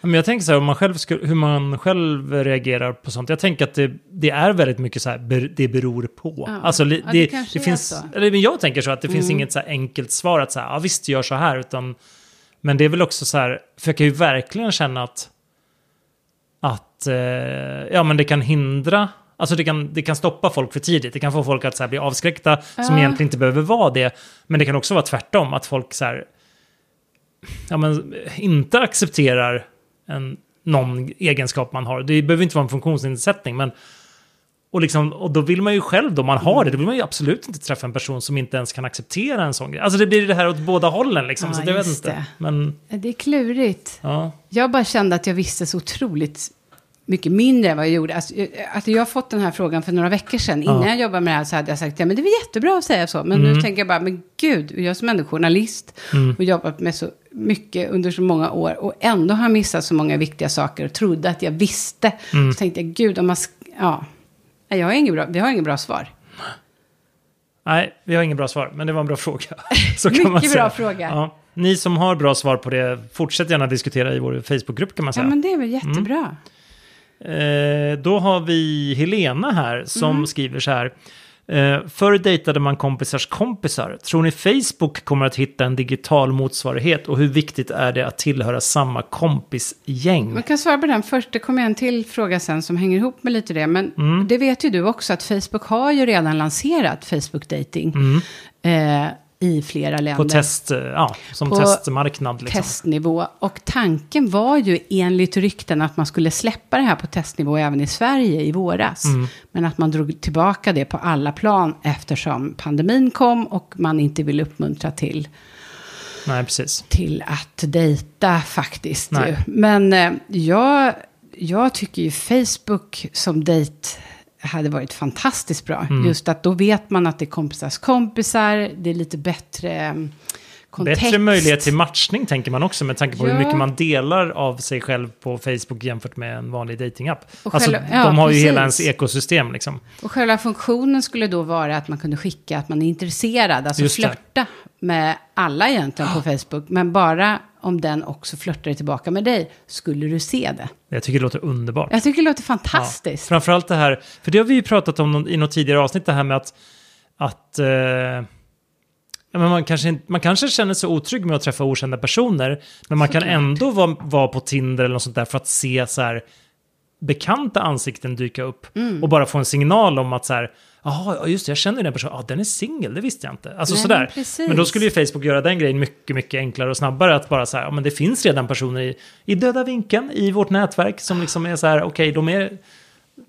Men jag tänker så här, om man själv skulle, hur man själv reagerar på sånt. Jag tänker att det, det är väldigt mycket så här, ber, det beror på. Ja. Alltså, li- Ja, det det, det finns, så. Mm. eller men jag tänker så att det finns inget så här enkelt svar att så här, ja visst gör så här, utan men det är väl också så här, för jag kan ju verkligen känna att, att eh, ja men det kan hindra, alltså det kan, det kan stoppa folk för tidigt, det kan få folk att så här, bli avskräckta som Ja. egentligen inte behöver vara det, men det kan också vara tvärtom, att folk så här, ja, men, inte accepterar en, någon egenskap man har. Det behöver inte vara en funktionsnedsättning, men och, liksom, och då vill man ju själv, då man har det, då vill man ju absolut inte träffa en person som inte ens kan acceptera en sån grej. Alltså det blir det här åt båda hållen liksom, Ja, så det vet inte. det. Men, Det är klurigt. ja. Jag bara kände att jag visste så otroligt mycket mindre än vad jag gjorde. Alltså, att jag har fått den här frågan för några veckor sedan. Innan Ja. jag jobbade med det här så hade jag sagt ja, men det är väl jättebra att säga så. Men nu tänker jag bara, men gud, jag som ändå är journalist och jobbat med så mycket under så många år och ändå har missat så många viktiga saker och trodde att jag visste. Så tänkte jag, gud, om man... Ja, Nej, jag har ingen bra, vi har inget bra svar. Nej, vi har inget bra svar, men det var en bra fråga. Så kan Mycket bra fråga. Ja. Ni som har bra svar på det, fortsätt gärna diskutera i vår Facebookgrupp kan man Ja, säga. men det är väl jättebra. Eh, då har vi Helena här som Mm. skriver så här. Eh, förr dejtade man kompisars kompisar. Tror ni Facebook kommer att hitta en digital motsvarighet? Och hur viktigt är det att tillhöra samma kompisgäng? Man kan svara på den först. Det kommer en till fråga sen som hänger ihop med lite det. Men det vet ju du också att Facebook har ju redan lanserat Facebook Dating. Eh, i flera länder. På test, eh, ja, som På testmarknad liksom. testnivå. Och tanken var ju enligt rykten att man skulle släppa det här på testnivå även i Sverige i våras. Mm. Men att man drog tillbaka det på alla plan eftersom pandemin kom och man inte vill uppmuntra till, Nej, precis. till att dejta faktiskt. Men eh, jag, jag tycker ju Facebook som dejt hade varit fantastiskt bra. Mm. Just att då vet man att det är kompisars kompisar, det är lite bättre eh, kontext. Bättre möjlighet till matchning tänker man också med tanke på hur Ja. mycket man delar av sig själv på Facebook jämfört med en vanlig datingapp. Alltså, själva- ja, de har ju precis. hela ens ekosystem liksom. Och själva funktionen skulle då vara att man kunde skicka att man är intresserad, alltså Just flörta med alla egentligen på Facebook. Men bara om den också flörtar tillbaka med dig skulle du se det. Jag tycker det låter underbart. Jag tycker det låter Ja. fantastiskt. Framförallt det här, för det har vi ju pratat om i något tidigare avsnitt, det här med att, att eh, ja, men man, kanske, man kanske känner sig otrygg med att träffa okända personer, men man kan Såklart. ändå vara, vara på Tinder eller något sånt där för att se så här bekanta ansikten dyka upp Mm. och bara få en signal om att så här, jaha, ja, just det, jag känner ju den personen, ja, den är singel, det visste jag inte. Alltså Nej, sådär. men precis. Men då skulle ju Facebook göra den grejen mycket, mycket enklare och snabbare. Att bara så här, ja men det finns redan personer i, i döda vinkeln i vårt nätverk som liksom är så här, okej, de är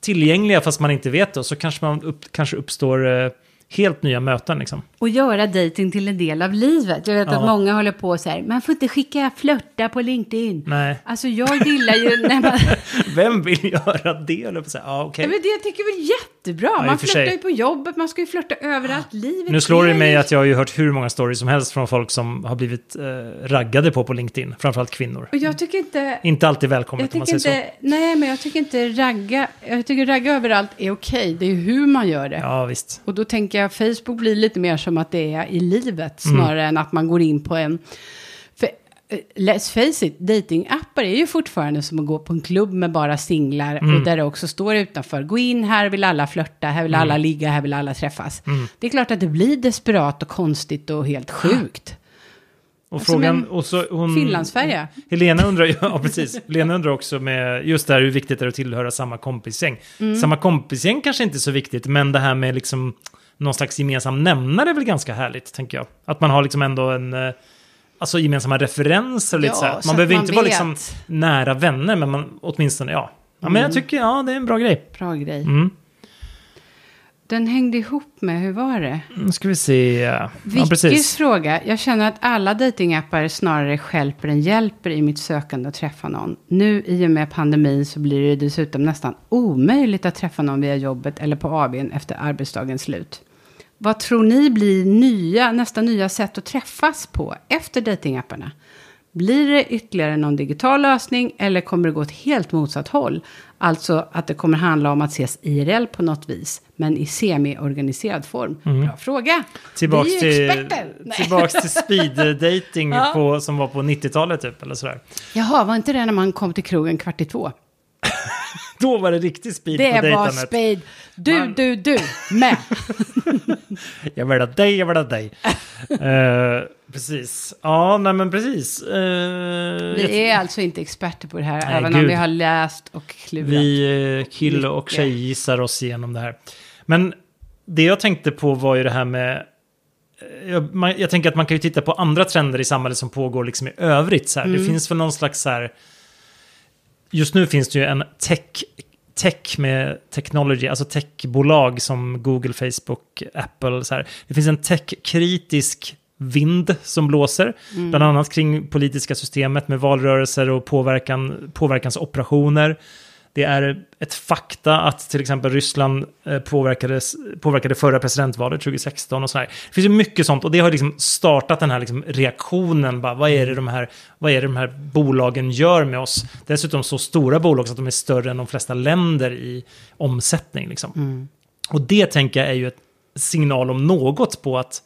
tillgängliga fast man inte vet det. Och så kanske man upp, kanske uppstår eh, helt nya möten liksom. Och göra dating till en del av livet. Jag vet Ja. att många håller på så här, man får inte skicka flörta på LinkedIn. Nej, Alltså jag gillar ju när man... vem vill göra det? Eller på så här, ja. Ja, men det jag tycker jag är jättebra. Ja, man flörtar sig. ju på jobbet, man ska ju flörta överallt. Livet Nu slår det mig att jag har ju hört hur många stories som helst från folk som har blivit eh, raggade på på LinkedIn. Framförallt kvinnor. Och jag tycker inte... Inte alltid välkommet om man säger inte, nej, men jag tycker inte ragga, jag tycker ragga överallt är okej. Det är hur man gör det. så. Ja, visst. Och då tänker jag Facebook blir lite mer som att det är i livet Mm. snarare än att man går in på en... För, eh, let's face it, datingappar är ju fortfarande som att gå på en klubb med bara singlar Mm. och där det också står utanför, gå in, här vill alla flörta, här vill Mm. alla ligga, här vill alla träffas. Det är klart att det blir desperat och konstigt och helt sjukt. Och Som frågan... en Och så hon, Finlandsfärja. Helena undrar ja precis, Helena undrar också med just det här hur viktigt det är att tillhöra samma kompisgäng. Mm. Samma kompisgäng kanske inte är så viktigt, men det här med liksom någon slags gemensam nämnare är väl ganska härligt, tänker jag. Att man har liksom ändå en, eh, alltså gemensamma referenser, lite Ja, så här. så Man att behöver man inte vara vet. liksom nära vänner, men man åtminstone, ja. Ja, men jag tycker, ja, det är en bra grej. Bra grej. Mm. Den hängde ihop med, hur var det? Nu ska vi se. Ja, Vickys precis. fråga. Jag känner att alla datingappar snarare stjälper än hjälper i mitt sökande att träffa någon. Nu i och med pandemin så blir det dessutom nästan omöjligt att träffa någon via jobbet eller på ABn efter arbetsdagens slut. Vad tror ni blir nya, nästa nya sätt att träffas på efter datingapparna? Blir det ytterligare någon digital lösning eller kommer det gå åt helt motsatt håll? Alltså att det kommer handla om att ses IRL på något vis, men i semi-organiserad form. Bra fråga. Tillbaks Vi är till, experter. Tillbaks till speed-dating Ja. på, som var på 90-talet typ, eller sådär. Jaha, var inte det när man kom till krogen kvart i två? Då var det riktig speed Det på var dejtandet. speed. Du, Man- du, du, med. Jag vill ha dig, jag vill ha dig. Eh, precis. Ja, nej men precis. Uh, Vi är alltså inte experter på det här, Nej, även om gud. vi har läst och klurat. Vi eh, kill och Mycket. tjejgissar oss igenom det här. Men det jag tänkte på var ju det här med... Jag, man, jag tänker att man kan ju titta på andra trender i samhället som pågår liksom i övrigt. Så. Mm. Det finns väl någon slags så här... Just nu finns det ju en tech, tech med technology, alltså techbolag som Google, Facebook, Apple. Så här. Det finns en techkritisk vind som blåser, Mm. bland annat kring politiska systemet med valrörelser och påverkan, påverkansoperationer. Det är ett fakta att till exempel Ryssland eh, påverkades, påverkade förra presidentvalet 2016 och så här. Det finns ju mycket sånt och det har liksom startat den här liksom reaktionen. Bara, vad, är det de här, vad är det de här bolagen gör med oss? Dessutom så stora bolag så att de är större än de flesta länder i omsättning. Liksom. Mm. Och det tänker jag är ju ett signal om något på att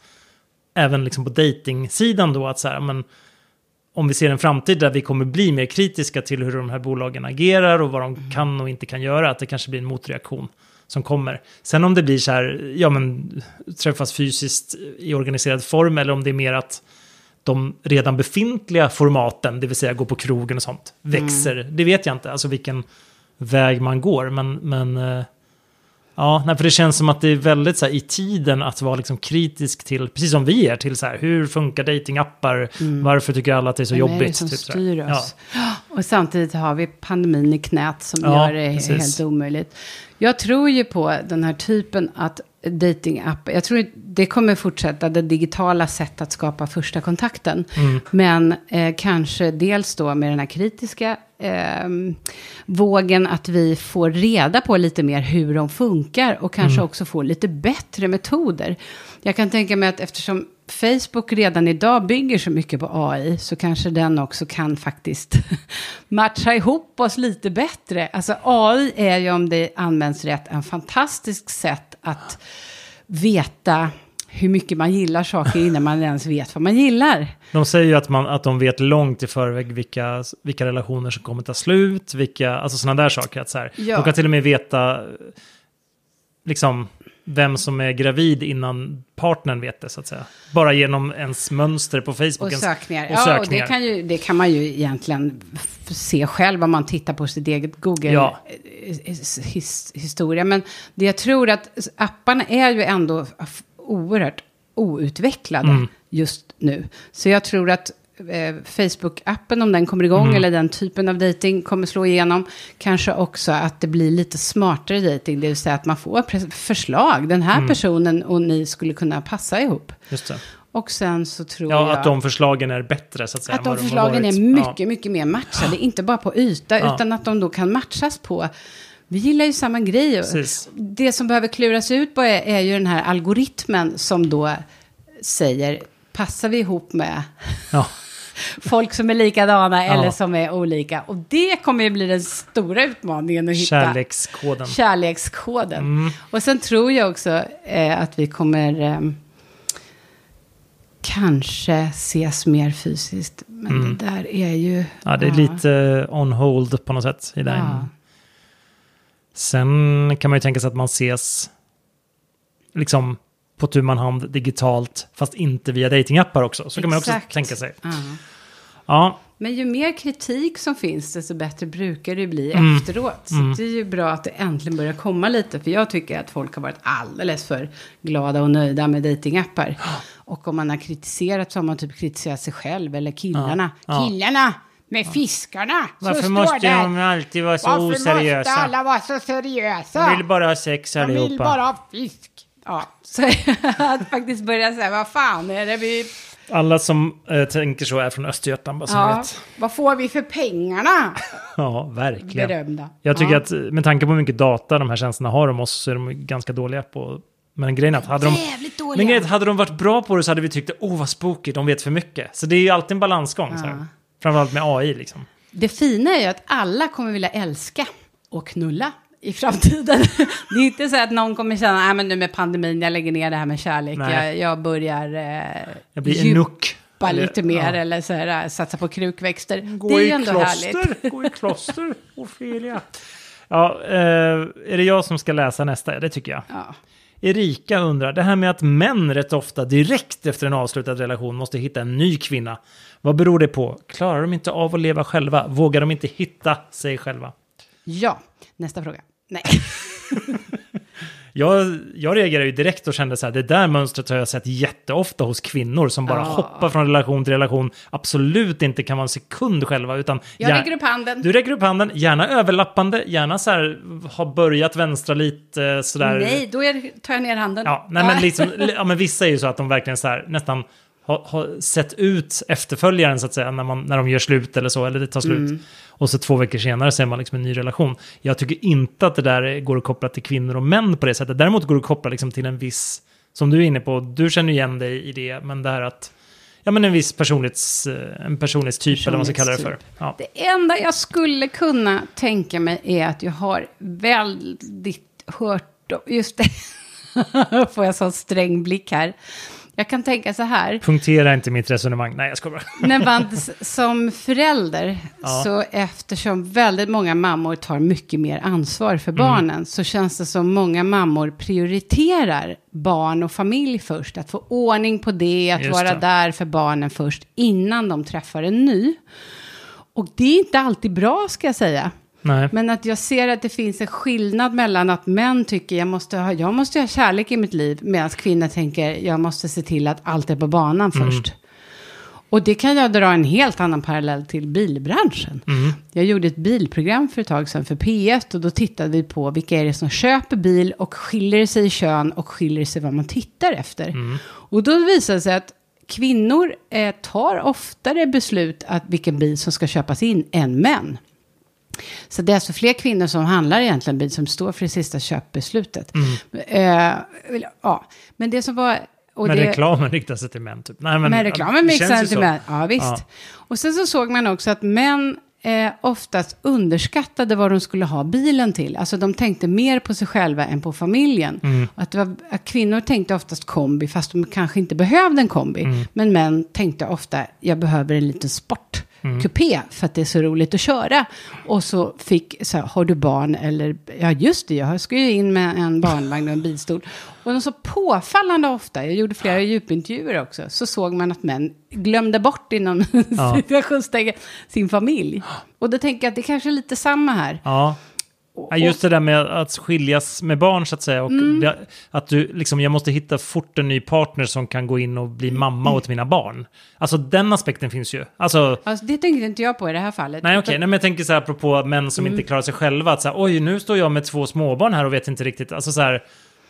även liksom på datingsidan då att så här, men om vi ser en framtid där vi kommer bli mer kritiska till hur de här bolagen agerar och vad de kan och inte kan göra, att det kanske blir en motreaktion som kommer. Sen om det blir så här, ja men träffas fysiskt i organiserad form eller om det är mer att de redan befintliga formaten, det vill säga gå på krogen och sånt, växer. Det vet jag inte, alltså vilken väg man går, men, men eh, Ja, nej, för det känns som att det är väldigt så här, i tiden att vara liksom kritisk till, precis som vi är, till så här, hur funkar datingappar? Varför tycker alla att det är så Vem är jobbigt? det som typ styr Ja. oss? Och samtidigt har vi pandemin i knät som Ja, gör det precis. helt omöjligt. Jag tror ju på den här typen att datingapp, jag tror det kommer fortsätta, det digitala sätt att skapa första kontakten. Mm. Men eh, kanske dels då med den här kritiska eh, vågen att vi får reda på lite mer hur de funkar och kanske Mm. också få lite bättre metoder. Jag kan tänka mig att eftersom Facebook redan idag bygger så mycket på AI så kanske den också kan faktiskt matcha ihop oss lite bättre. Alltså AI är ju om det används rätt en fantastisk sätt att veta hur mycket man gillar saker innan man ens vet vad man gillar. De säger ju att, man, att de vet långt i förväg vilka, vilka relationer som kommer ta slut, vilka, alltså sådana där saker. Att så här, Ja. De kan till och med veta liksom, vem som är gravid innan partnern vet det, så att säga. Bara genom ens mönster på Facebook. Och sökningar. Och ja, och det sökningar. kan, ju, det kan man ju egentligen se själv om man tittar på sitt eget Ja. Google-historia. Men det jag tror att apparna är ju ändå oerhört outvecklade Mm. just nu. Så jag tror att eh, Facebook-appen, om den kommer igång, Mm. eller den typen av dating kommer slå igenom, kanske också att det blir lite smartare dating, det vill säga att man får förslag. Den Mm. här personen och ni skulle kunna passa ihop. Just det. Och sen så tror Ja, jag... att de förslagen är bättre, så att säga. Att de förslagen är Ja. mycket, mycket mer matchade. Inte bara på yta, Ja. utan att de då kan matchas på... Vi gillar ju samma grej. Precis. Det som behöver kluras ut på är, är ju den här algoritmen som då säger, passar vi ihop med Ja. folk som är likadana Ja. eller som är olika? Och det kommer ju bli den stora utmaningen att hitta. Kärlekskoden. Kärlekskoden. Mm. Och sen tror jag också eh, att vi kommer eh, kanske ses mer fysiskt. Men Mm. det där är ju... Ja, det är lite on hold på något sätt. I den. Ja. Sen kan man ju tänka sig att man ses liksom på tu man hand digitalt, fast inte via datingappar också. Så kan man också Exakt. tänka sig. Ja. Ja, Men ju mer kritik som finns, desto bättre brukar det bli Mm. efteråt. Så det är ju bra att det äntligen börjar komma lite. För jag tycker att folk har varit alldeles för glada och nöjda med datingappar. Och om man har kritiserat så har man typ kritiserat sig själv eller killarna. Ja. Killarna med fiskarna som varför måste de alltid vara så Varför måste oseriösa? alla vara så seriösa? De vill bara ha sex De vill allihopa. bara ha fisk. Ja, så att faktiskt börja säga, vad fan är det vi... Alla som eh, tänker så är från Östergötland, bara så ni Ja, vet. Vad får vi för pengarna? Ja, verkligen. berömda. Jag tycker ja. att med tanke på hur mycket data de här tjänsterna har om oss så är de ganska dåliga på... Men grejen är att hade de... Men grejen är att hade de varit bra på det så hade vi tyckt åh vad spooky, de vet för mycket. Så det är ju alltid en balansgång. Så här. Framförallt med AI liksom. Det fina är ju att alla kommer vilja älska och knulla i framtiden. Det är inte så att någon kommer känna, nej men nu med pandemin, jag lägger ner det här med kärlek, jag, jag börjar eh, Jag blir en djupa nuck. Eller- lite mer ja. eller så här, satsa på krukväxter. Gå det är ju ändå kloster, härligt. gå i kloster, Ofelia. Ja, eh, är det jag som ska läsa nästa? Det tycker jag. Ja. Erika undrar, det här med att män rätt ofta direkt efter en avslutad relation måste hitta en ny kvinna. Vad beror det på? Klarar de inte av att leva själva? Vågar de inte hitta sig själva? ja, nästa fråga. Nej. Jag, jag reagerar ju direkt och kände så här, det där mönstret har jag sett jätteofta hos kvinnor som bara Ja. hoppar från relation till relation, absolut inte kan vara en sekund själva, utan... Jag gär- lägger upp handen. Du räcker upp handen, gärna överlappande, gärna så här, ha börjat vänstra lite sådär. Nej, då är, tar jag ner handen. Ja, nej, men, liksom, ja, men vissa är ju så att de verkligen så här, nästan har, har sett ut efterföljaren så att säga, när, man, när de gör slut eller så, eller det tar slut. Mm. Och så två veckor senare ser man liksom en ny relation. Jag tycker inte att det där går att koppla till kvinnor och män på det sättet. Däremot går det att koppla liksom till en viss, som du är inne på, du känner igen dig i det, men det här att, ja men en viss personlighets, eh, en personlighetstyp eller vad man ska kalla det för. Ja. Det enda jag skulle kunna tänka mig är att jag har väldigt hört, just det, får jag sån sträng blick här. Jag kan tänka så här, Punktera inte mitt resonemang. Nej, jag ska bara. när man som förälder, Ja. så eftersom väldigt många mammor tar mycket mer ansvar för barnen, så känns det som många mammor prioriterar barn och familj först. Att få ordning på det, att Just vara det. där för barnen först, innan de träffar en ny. Och det är inte alltid bra, ska jag säga. Nej. Men att jag ser att det finns en skillnad mellan att män tycker jag måste ha, jag måste ha kärlek i mitt liv. Medan kvinnor tänker jag måste se till att allt är på banan Mm. först. Och det kan jag dra en helt annan parallell till bilbranschen. Mm. Jag gjorde ett bilprogram för ett tag sedan för P1 och då tittade vi på vilka är det som köper bil och skiljer sig i kön och skiljer sig vad man tittar efter. Mm. Och då visade det sig att kvinnor eh, tar oftare beslut att vilken bil som ska köpas in än män. Så det är alltså fler kvinnor som handlar egentligen som står för det sista köpbeslutet. Eh, ja, men det som var... Och Men det, reklamen riktar sig till män typ. Nej, men, men reklamen känns ju till män. Ja, visst. Ja. Och sen så såg man också att män eh, oftast underskattade vad de skulle ha bilen till. Alltså de tänkte mer på sig själva än på familjen. Mm. Att, var, att kvinnor tänkte oftast kombi, fast de kanske inte behövde en kombi. Mm. Men män tänkte ofta, jag behöver en liten sport. Mm. Kupé för att det är så roligt att köra. Och så fick, så här, har du barn eller, ja just det, jag ska ju in med en barnvagn och en bilstol. Och de så påfallande ofta, jag gjorde flera djupintervjuer också, så såg man att män glömde bort inom Ja. citationstecken sin familj. Och då tänker jag att det kanske är lite samma här. Ja. Ja, just det där med att skiljas med barn så att säga. Och Mm. det, att du liksom, jag måste hitta fort en ny partner som kan gå in och bli mamma Mm. åt mina barn. Alltså den aspekten finns ju. Alltså, Alltså, det tänkte inte jag på i det här fallet. nej okej, nej, men jag tänker så här apropå män som Mm. inte klarar sig själva. Att så här, oj, nu står jag med två småbarn här och vet inte riktigt. Alltså så här,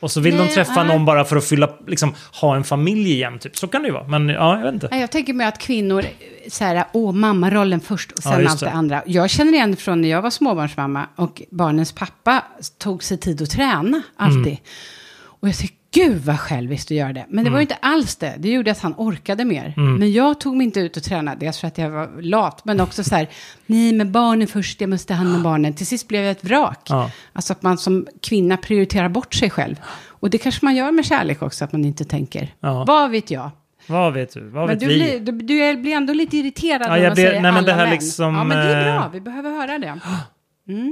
och så vill Nej, de träffa nej. någon bara för att fylla, liksom, ha en familj igen. Typ. Så kan det ju vara. Men ja, jag vet inte. Jag tänker mig att kvinnor, så här, åh, mammarollen först och Ja, sen just allt det det. andra. Jag känner igen från när jag var småbarnsmamma och barnens pappa tog sig tid att träna alltid. Mm. Och jag tycker, gud vad själviskt att göra det. Men det var ju inte alls det. Det gjorde att han orkade mer. Mm. Men jag tog mig inte ut och tränade. Dels för att jag var lat, men också så här, nej, men barnen först, jag måste ta hand om barnen. Till sist blev jag ett vrak. Ja. Alltså att man som kvinna prioriterar bort sig själv. Och det kanske man gör med kärlek också, att man inte tänker. Ja. Vad vet jag? Vad vet du? Vad Men vet du vi? blir, du, du blir ändå lite irriterad Ja, när man blir- säger nej, men alla det här män. liksom, Ja, men det är bra. eh, Vi behöver höra det.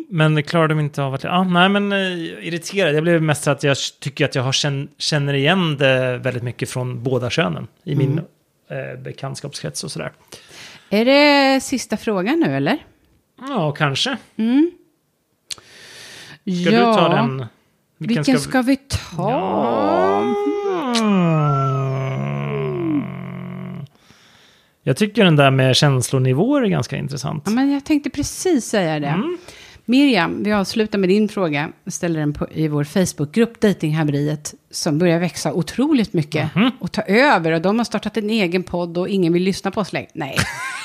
Men klarar de inte av att... Ja, nej, men eh, irriterad. Jag blev mest att jag tycker att jag har känn, känner igen det väldigt mycket från båda könen i min Mm. eh, bekantskapskrets och sådär. Är det sista frågan nu, eller? Ja, kanske. Ska ja. du ta den? Vilken, ska, vi ta? Mm. Jag tycker den där med känslonivåer är ganska intressant. Ja, men jag tänkte precis säga det. Mm. Miriam, vi avslutar med din fråga. Jag ställer den på, i vår Facebookgrupp, Datinghaveriet, som börjar växa otroligt mycket Mhm. och ta över. Och de har startat en egen podd och ingen vill lyssna på oss längre. Nej.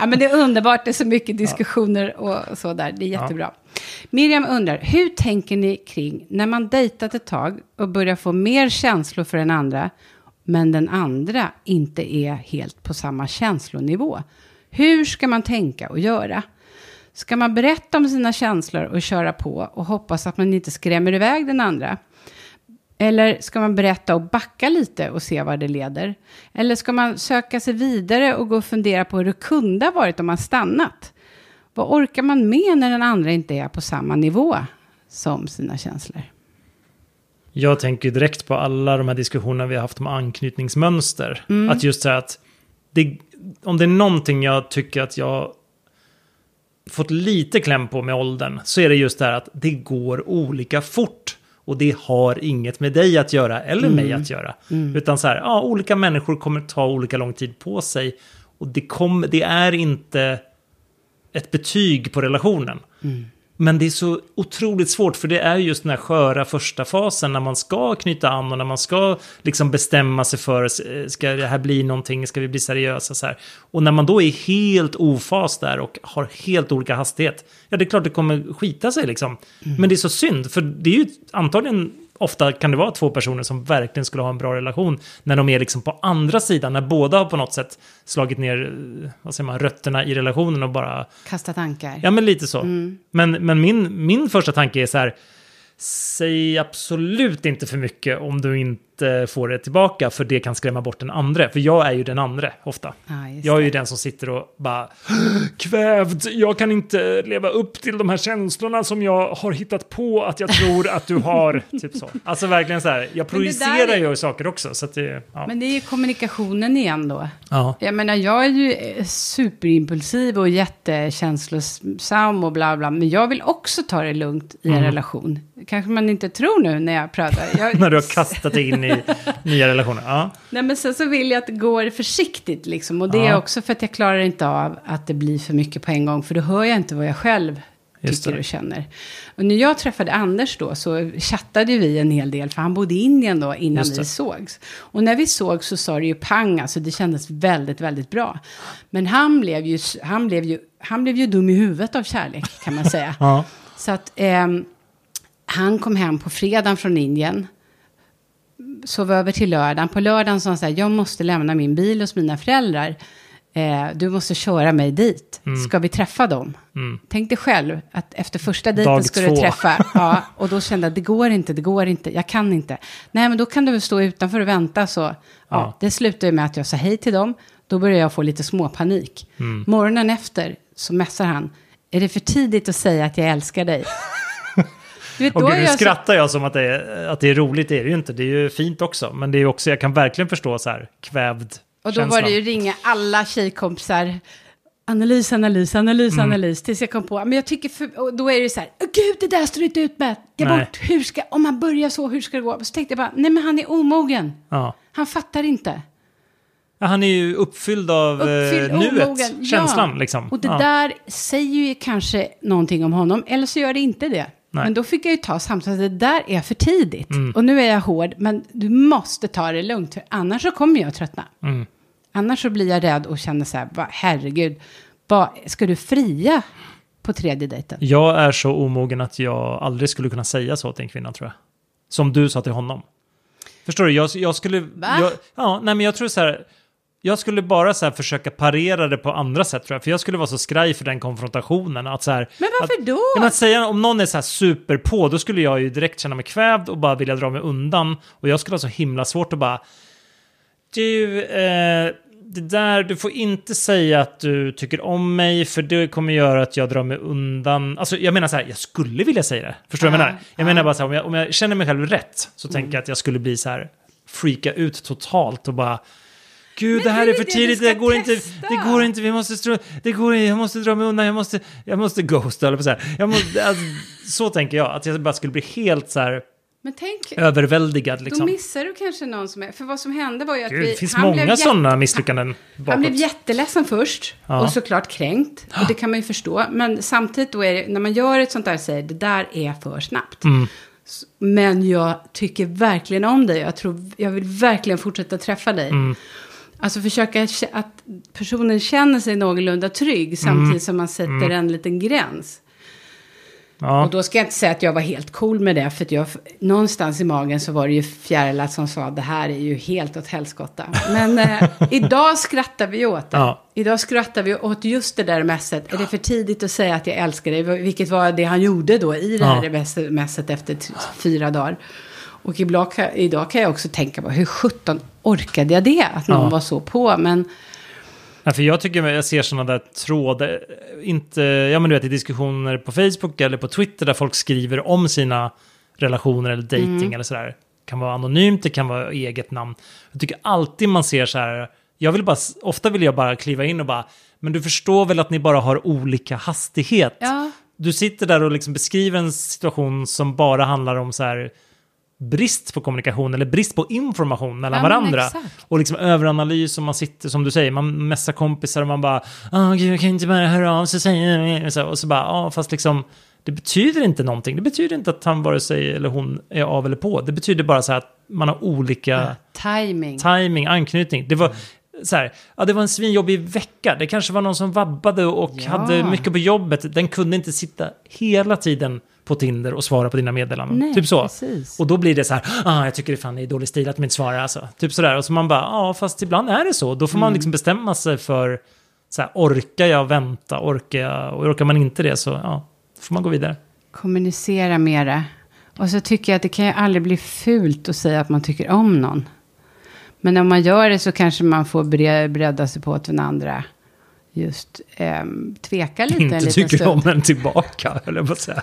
ja, men det är underbart, det är så mycket diskussioner och så där. Det är jättebra. Miriam undrar, hur tänker ni kring när man dejtat ett tag och börjar få mer känslor för den andra, men den andra inte är helt på samma känslonivå? Hur ska man tänka och göra? Ska man berätta om sina känslor och köra på och hoppas att man inte skrämmer iväg den andra? Eller ska man berätta och backa lite och se var det leder? Eller ska man söka sig vidare och gå och fundera på hur det kunde ha varit om man stannat? Vad orkar man med när den andra inte är på samma nivå som sina känslor? Jag tänker direkt på alla de här diskussionerna vi har haft om anknytningsmönster. Mm. Att just säga att det, om det är någonting jag tycker att jag fått lite kläm på med åldern så är det just det här att det går olika fort. Och det har inget med dig att göra eller mig att göra. Utan så här, ja, olika människor kommer ta olika lång tid på sig. Och det, kom, det är inte ett betyg på relationen. Men det är så otroligt svårt för det är just den här sköra första fasen när man ska knyta an och när man ska liksom bestämma sig för eh, ska det här bli någonting, ska vi bli seriösa så här. Och när man då är helt ofas där och har helt olika hastighet, ja det är klart det kommer skita sig liksom. Men det är så synd för det är ju antagligen ofta kan det vara två personer som verkligen skulle ha en bra relation när de är liksom på andra sidan, när båda har på något sätt slagit ner, eh, vad säger man, rötterna i relationen och bara Kasta tankar. Ja, men lite så. Men, men min, min första tanke är så här, säg absolut inte för mycket om du inte inte få det tillbaka för det kan skrämma bort den andra. För jag är ju den andra ofta. Just jag är ju den som sitter och bara kvävd, jag kan inte leva upp till de här känslorna som jag har hittat på att jag tror att du har. typ så. Alltså verkligen så här, jag projicerar är- ju saker också. Så det, ja. Men det är ju kommunikationen igen då. ja. Jag menar, jag är ju eh, superimpulsiv och jättekänslosam och bla bla. Men jag vill också ta det lugnt i en Mm. relation. Kanske man inte tror nu när jag pratar. Jag, När du har kastat dig in i nya relationer. Ja. Nej, men sen så vill jag att det går försiktigt liksom. Och det Ja. är också för att jag klarar inte av att det blir för mycket på en gång. För då hör jag inte vad jag själv tycker och känner. Och när jag träffade Anders då så chattade vi en hel del. För han bodde i Indien då innan vi sågs. Och när vi sågs så sa det ju pang. Alltså det kändes väldigt, väldigt bra. Men han blev ju, han blev ju, han blev ju dum i huvudet av kärlek kan man säga. Ja. Så att ehm, han kom hem på fredagen från Indien. Sov över till lördagen. På lördagen sa han så här, jag måste lämna min bil hos mina föräldrar. Eh, du måste köra mig dit. Ska vi träffa dem? Mm. Tänk dig själv att efter första dejten ska du träffa. Ja, och då kände jag, det går inte, det går inte, jag kan inte. Nej, men då kan du väl stå utanför och vänta så. Ja, Ja. Det slutade med att jag sa hej till dem. Då började jag få lite småpanik. Mm. Morgonen efter så mässar han. Är det för tidigt att säga att jag älskar dig? Du vet, Och då gud, nu jag så- skrattar jag som att det, är, att det är roligt, det är det ju inte. Det är ju fint också. Men det är också, jag kan verkligen förstå så här kvävd Och då var det ju ringa alla tjejkompisar. Analys, analys, analys, Mm. analys. Tills jag kom på, men jag tycker, för, då är det så här, "Åh, gud det där står inte ut med. Ge bort, hur ska, om han börjar så, hur ska det gå? Så tänkte jag bara, nej men han är omogen. Ja. Han fattar inte. Ja, han är ju uppfylld av Uppfylld, eh, nuet, omogen. känslan ja. liksom. Och det där säger ju kanske någonting om honom, eller så gör det inte det. Nej. Men då fick jag ju ta samtalet, det där är för tidigt. Mm. Och nu är jag hård, men du måste ta det lugnt, för annars så kommer jag att tröttna. Mm. Annars så blir jag rädd och känner så här, "Va, herregud, vad, ska du fria på tredje dejten? Jag är så omogen att jag aldrig skulle kunna säga så till en kvinna tror jag. Som du sa till honom. Förstår du? Jag, jag skulle... Va? Jag, ja, nej men jag tror så här... Jag skulle bara så försöka parera det på andra sätt tror jag. För jag skulle vara så skraj för den konfrontationen. Att så här, Men varför att, då? Men att säga om någon är så här super på, då skulle jag ju direkt känna mig kvävd och bara vilja dra mig undan. Och jag skulle ha så himla svårt att bara... Du, eh, det där, du får inte säga att du tycker om mig för det kommer göra att jag drar mig undan. Alltså jag menar så här, jag skulle vilja säga det. Förstår du vad jag Ja, menar? Jag ja. menar bara så här, om jag, om jag känner mig själv rätt så Mm. tänker jag att jag skulle bli så här, freaka ut totalt och bara Gud, Men det här är för tidigt, det går inte, testa. det går inte, vi måste, stru, det går inte, jag måste dra mig undan, jag måste, jag måste ghosta, eller på så här. Jag måste, alltså, så tänker jag, att jag bara skulle bli helt så här Men tänk, överväldigad då liksom. missar du kanske någon som är... För vad som hände var ju att Gud, vi... det finns många sådana misslyckanden bakåt. Han blev jätteledsen först Ja. och såklart kränkt. Och det kan man ju förstå. Men samtidigt då är det, när man gör ett sånt där säger det där är för snabbt. Mm. Men jag tycker verkligen om dig. Jag, tror, jag vill verkligen fortsätta träffa dig. Mm. Alltså försöka att personen känner sig någorlunda trygg samtidigt som man sätter en liten gräns. Ja. Och då ska jag inte säga att jag var helt cool med det, för jag, någonstans i magen så var det ju fjärilar som sa det här är ju helt åt helskotta. Men eh, idag skrattar vi åt det. Ja. Idag skrattar vi åt just det där messet. Är det för tidigt att säga att jag älskar dig? Vilket var det han gjorde då i det här Ja. messet- efter fyra dagar. Och kan, idag kan jag också tänka på hur sjutton orkade jag det? Att någon Ja. var så på. Men Ja, för jag tycker jag ser sådana där trådar, inte, ja men du vet i diskussioner på Facebook eller på Twitter där folk skriver om sina relationer eller dating Mm. eller sådär. Det kan vara anonymt, det kan vara eget namn. Jag tycker alltid man ser så här, jag vill bara, ofta vill jag bara kliva in och bara, men du förstår väl att ni bara har olika hastighet? ja, Du sitter där och liksom beskriver en situation som bara handlar om så här brist på kommunikation eller brist på information mellan Ja, varandra. Och liksom överanalys och man sitter, som du säger, man messar kompisar och man bara Åh gud, jag kan inte bara höra av sig säga och så bara, ja fast liksom det betyder inte någonting. Det betyder inte att han vare sig eller hon är av eller på. Det betyder bara så här att man har olika timing. timing, anknytning. Det var så här, ja det var en svinjobbig vecka. Det kanske var någon som vabbade och Ja. hade mycket på jobbet. Den kunde inte sitta hela tiden på Tinder och svara på dina meddelanden. Nej, typ så. precis. Och då blir det så här, ah, jag tycker det fan är dålig stil att de inte svarar alltså. Typ sådär. Och så man bara, ja fast ibland är det så. Då får man Mm. liksom bestämma sig för, så här, orkar jag vänta, orkar jag, och orkar man inte det så, ja, får man gå vidare. Kommunicera mera. Och så tycker jag att det kan ju aldrig bli fult att säga att man tycker om någon. Men om man gör det så kanske man får bre- bredda sig på att den andra just ehm, tveka lite en Inte liten tycker stund. om en tillbaka, eller på att säga.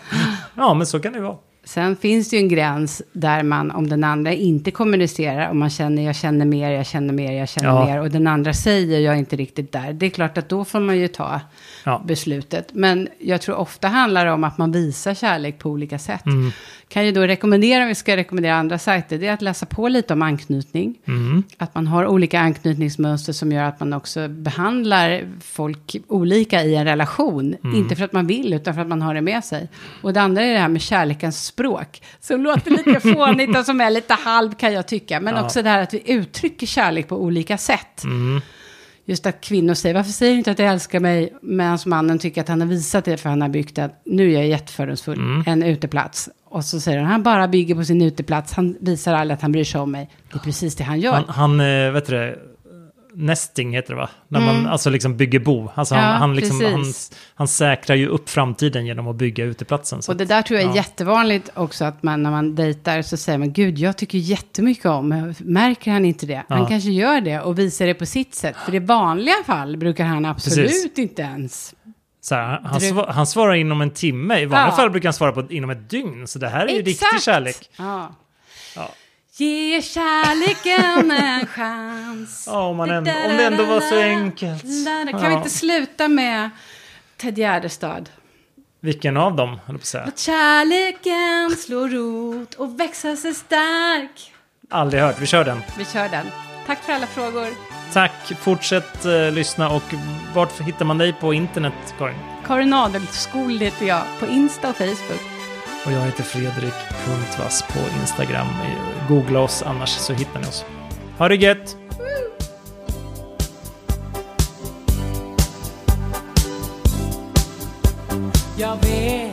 Ja, men så kan det vara. Sen finns det ju en gräns där man, om den andra inte kommunicerar, om man känner jag känner mer, jag känner mer, jag känner Ja. mer, och den andra säger jag är inte riktigt där. Det är klart att då får man ju ta Ja. beslutet. Men jag tror ofta handlar det om att man visar kärlek på olika sätt. Mm. Kan ju då rekommendera, om vi ska rekommendera andra sajter, det är att läsa på lite om anknytning. Mm. Att man har olika anknytningsmönster som gör att man också behandlar folk olika i en relation. Mm. Inte för att man vill, utan för att man har det med sig. Och det andra är det här med kärlekens språk. Som låter lite fånigt och som är lite halv kan jag tycka. Men Ja. också det här att vi uttrycker kärlek på olika sätt. Mm. Just att kvinnor säger, varför säger du inte att du älskar mig? Medan mannen tycker att han har visat det för han har byggt en, nu är jag jättefördomsfull, Mm. en uteplats. Och så säger han, han bara bygger på sin uteplats, han visar aldrig att han bryr sig om mig. Det är precis det han gör. Han, han eh, vet du det, nesting heter det va? När man alltså liksom bygger bo. Alltså han, Mm. Ja, han, liksom, han, han säkrar ju upp framtiden genom att bygga uteplatsen. Och det där tror jag är ja. jättevanligt också att man när man dejtar så säger man gud jag tycker jättemycket om, märker han inte det? Han Ja. kanske gör det och visar det på sitt sätt. För i vanliga fall brukar han absolut Precis. inte ens. Så här, han, sva, han svarar inom en timme. I vanliga Ja. fall brukar han svara på inom ett dygn. Så det här är ju riktig kärlek. Ja. Ja. Ge kärleken en chans. Ja, om, man ändå, om det ändå var så enkelt. Kan vi inte sluta med Ted Gärdestad? Vilken av dem, höll på att säga. Att kärleken slår rot och växer sig stark. Aldrig hört. Vi kör den. Vi kör den. Tack för alla frågor. Tack. Fortsätt eh, lyssna. Och vart hittar man dig på internet, Karin? Karin Adelskol heter jag på Insta och Facebook. Och jag heter Fredrik.vass på Instagram. Googla oss annars så hittar ni oss. Ha det gött! Jag vet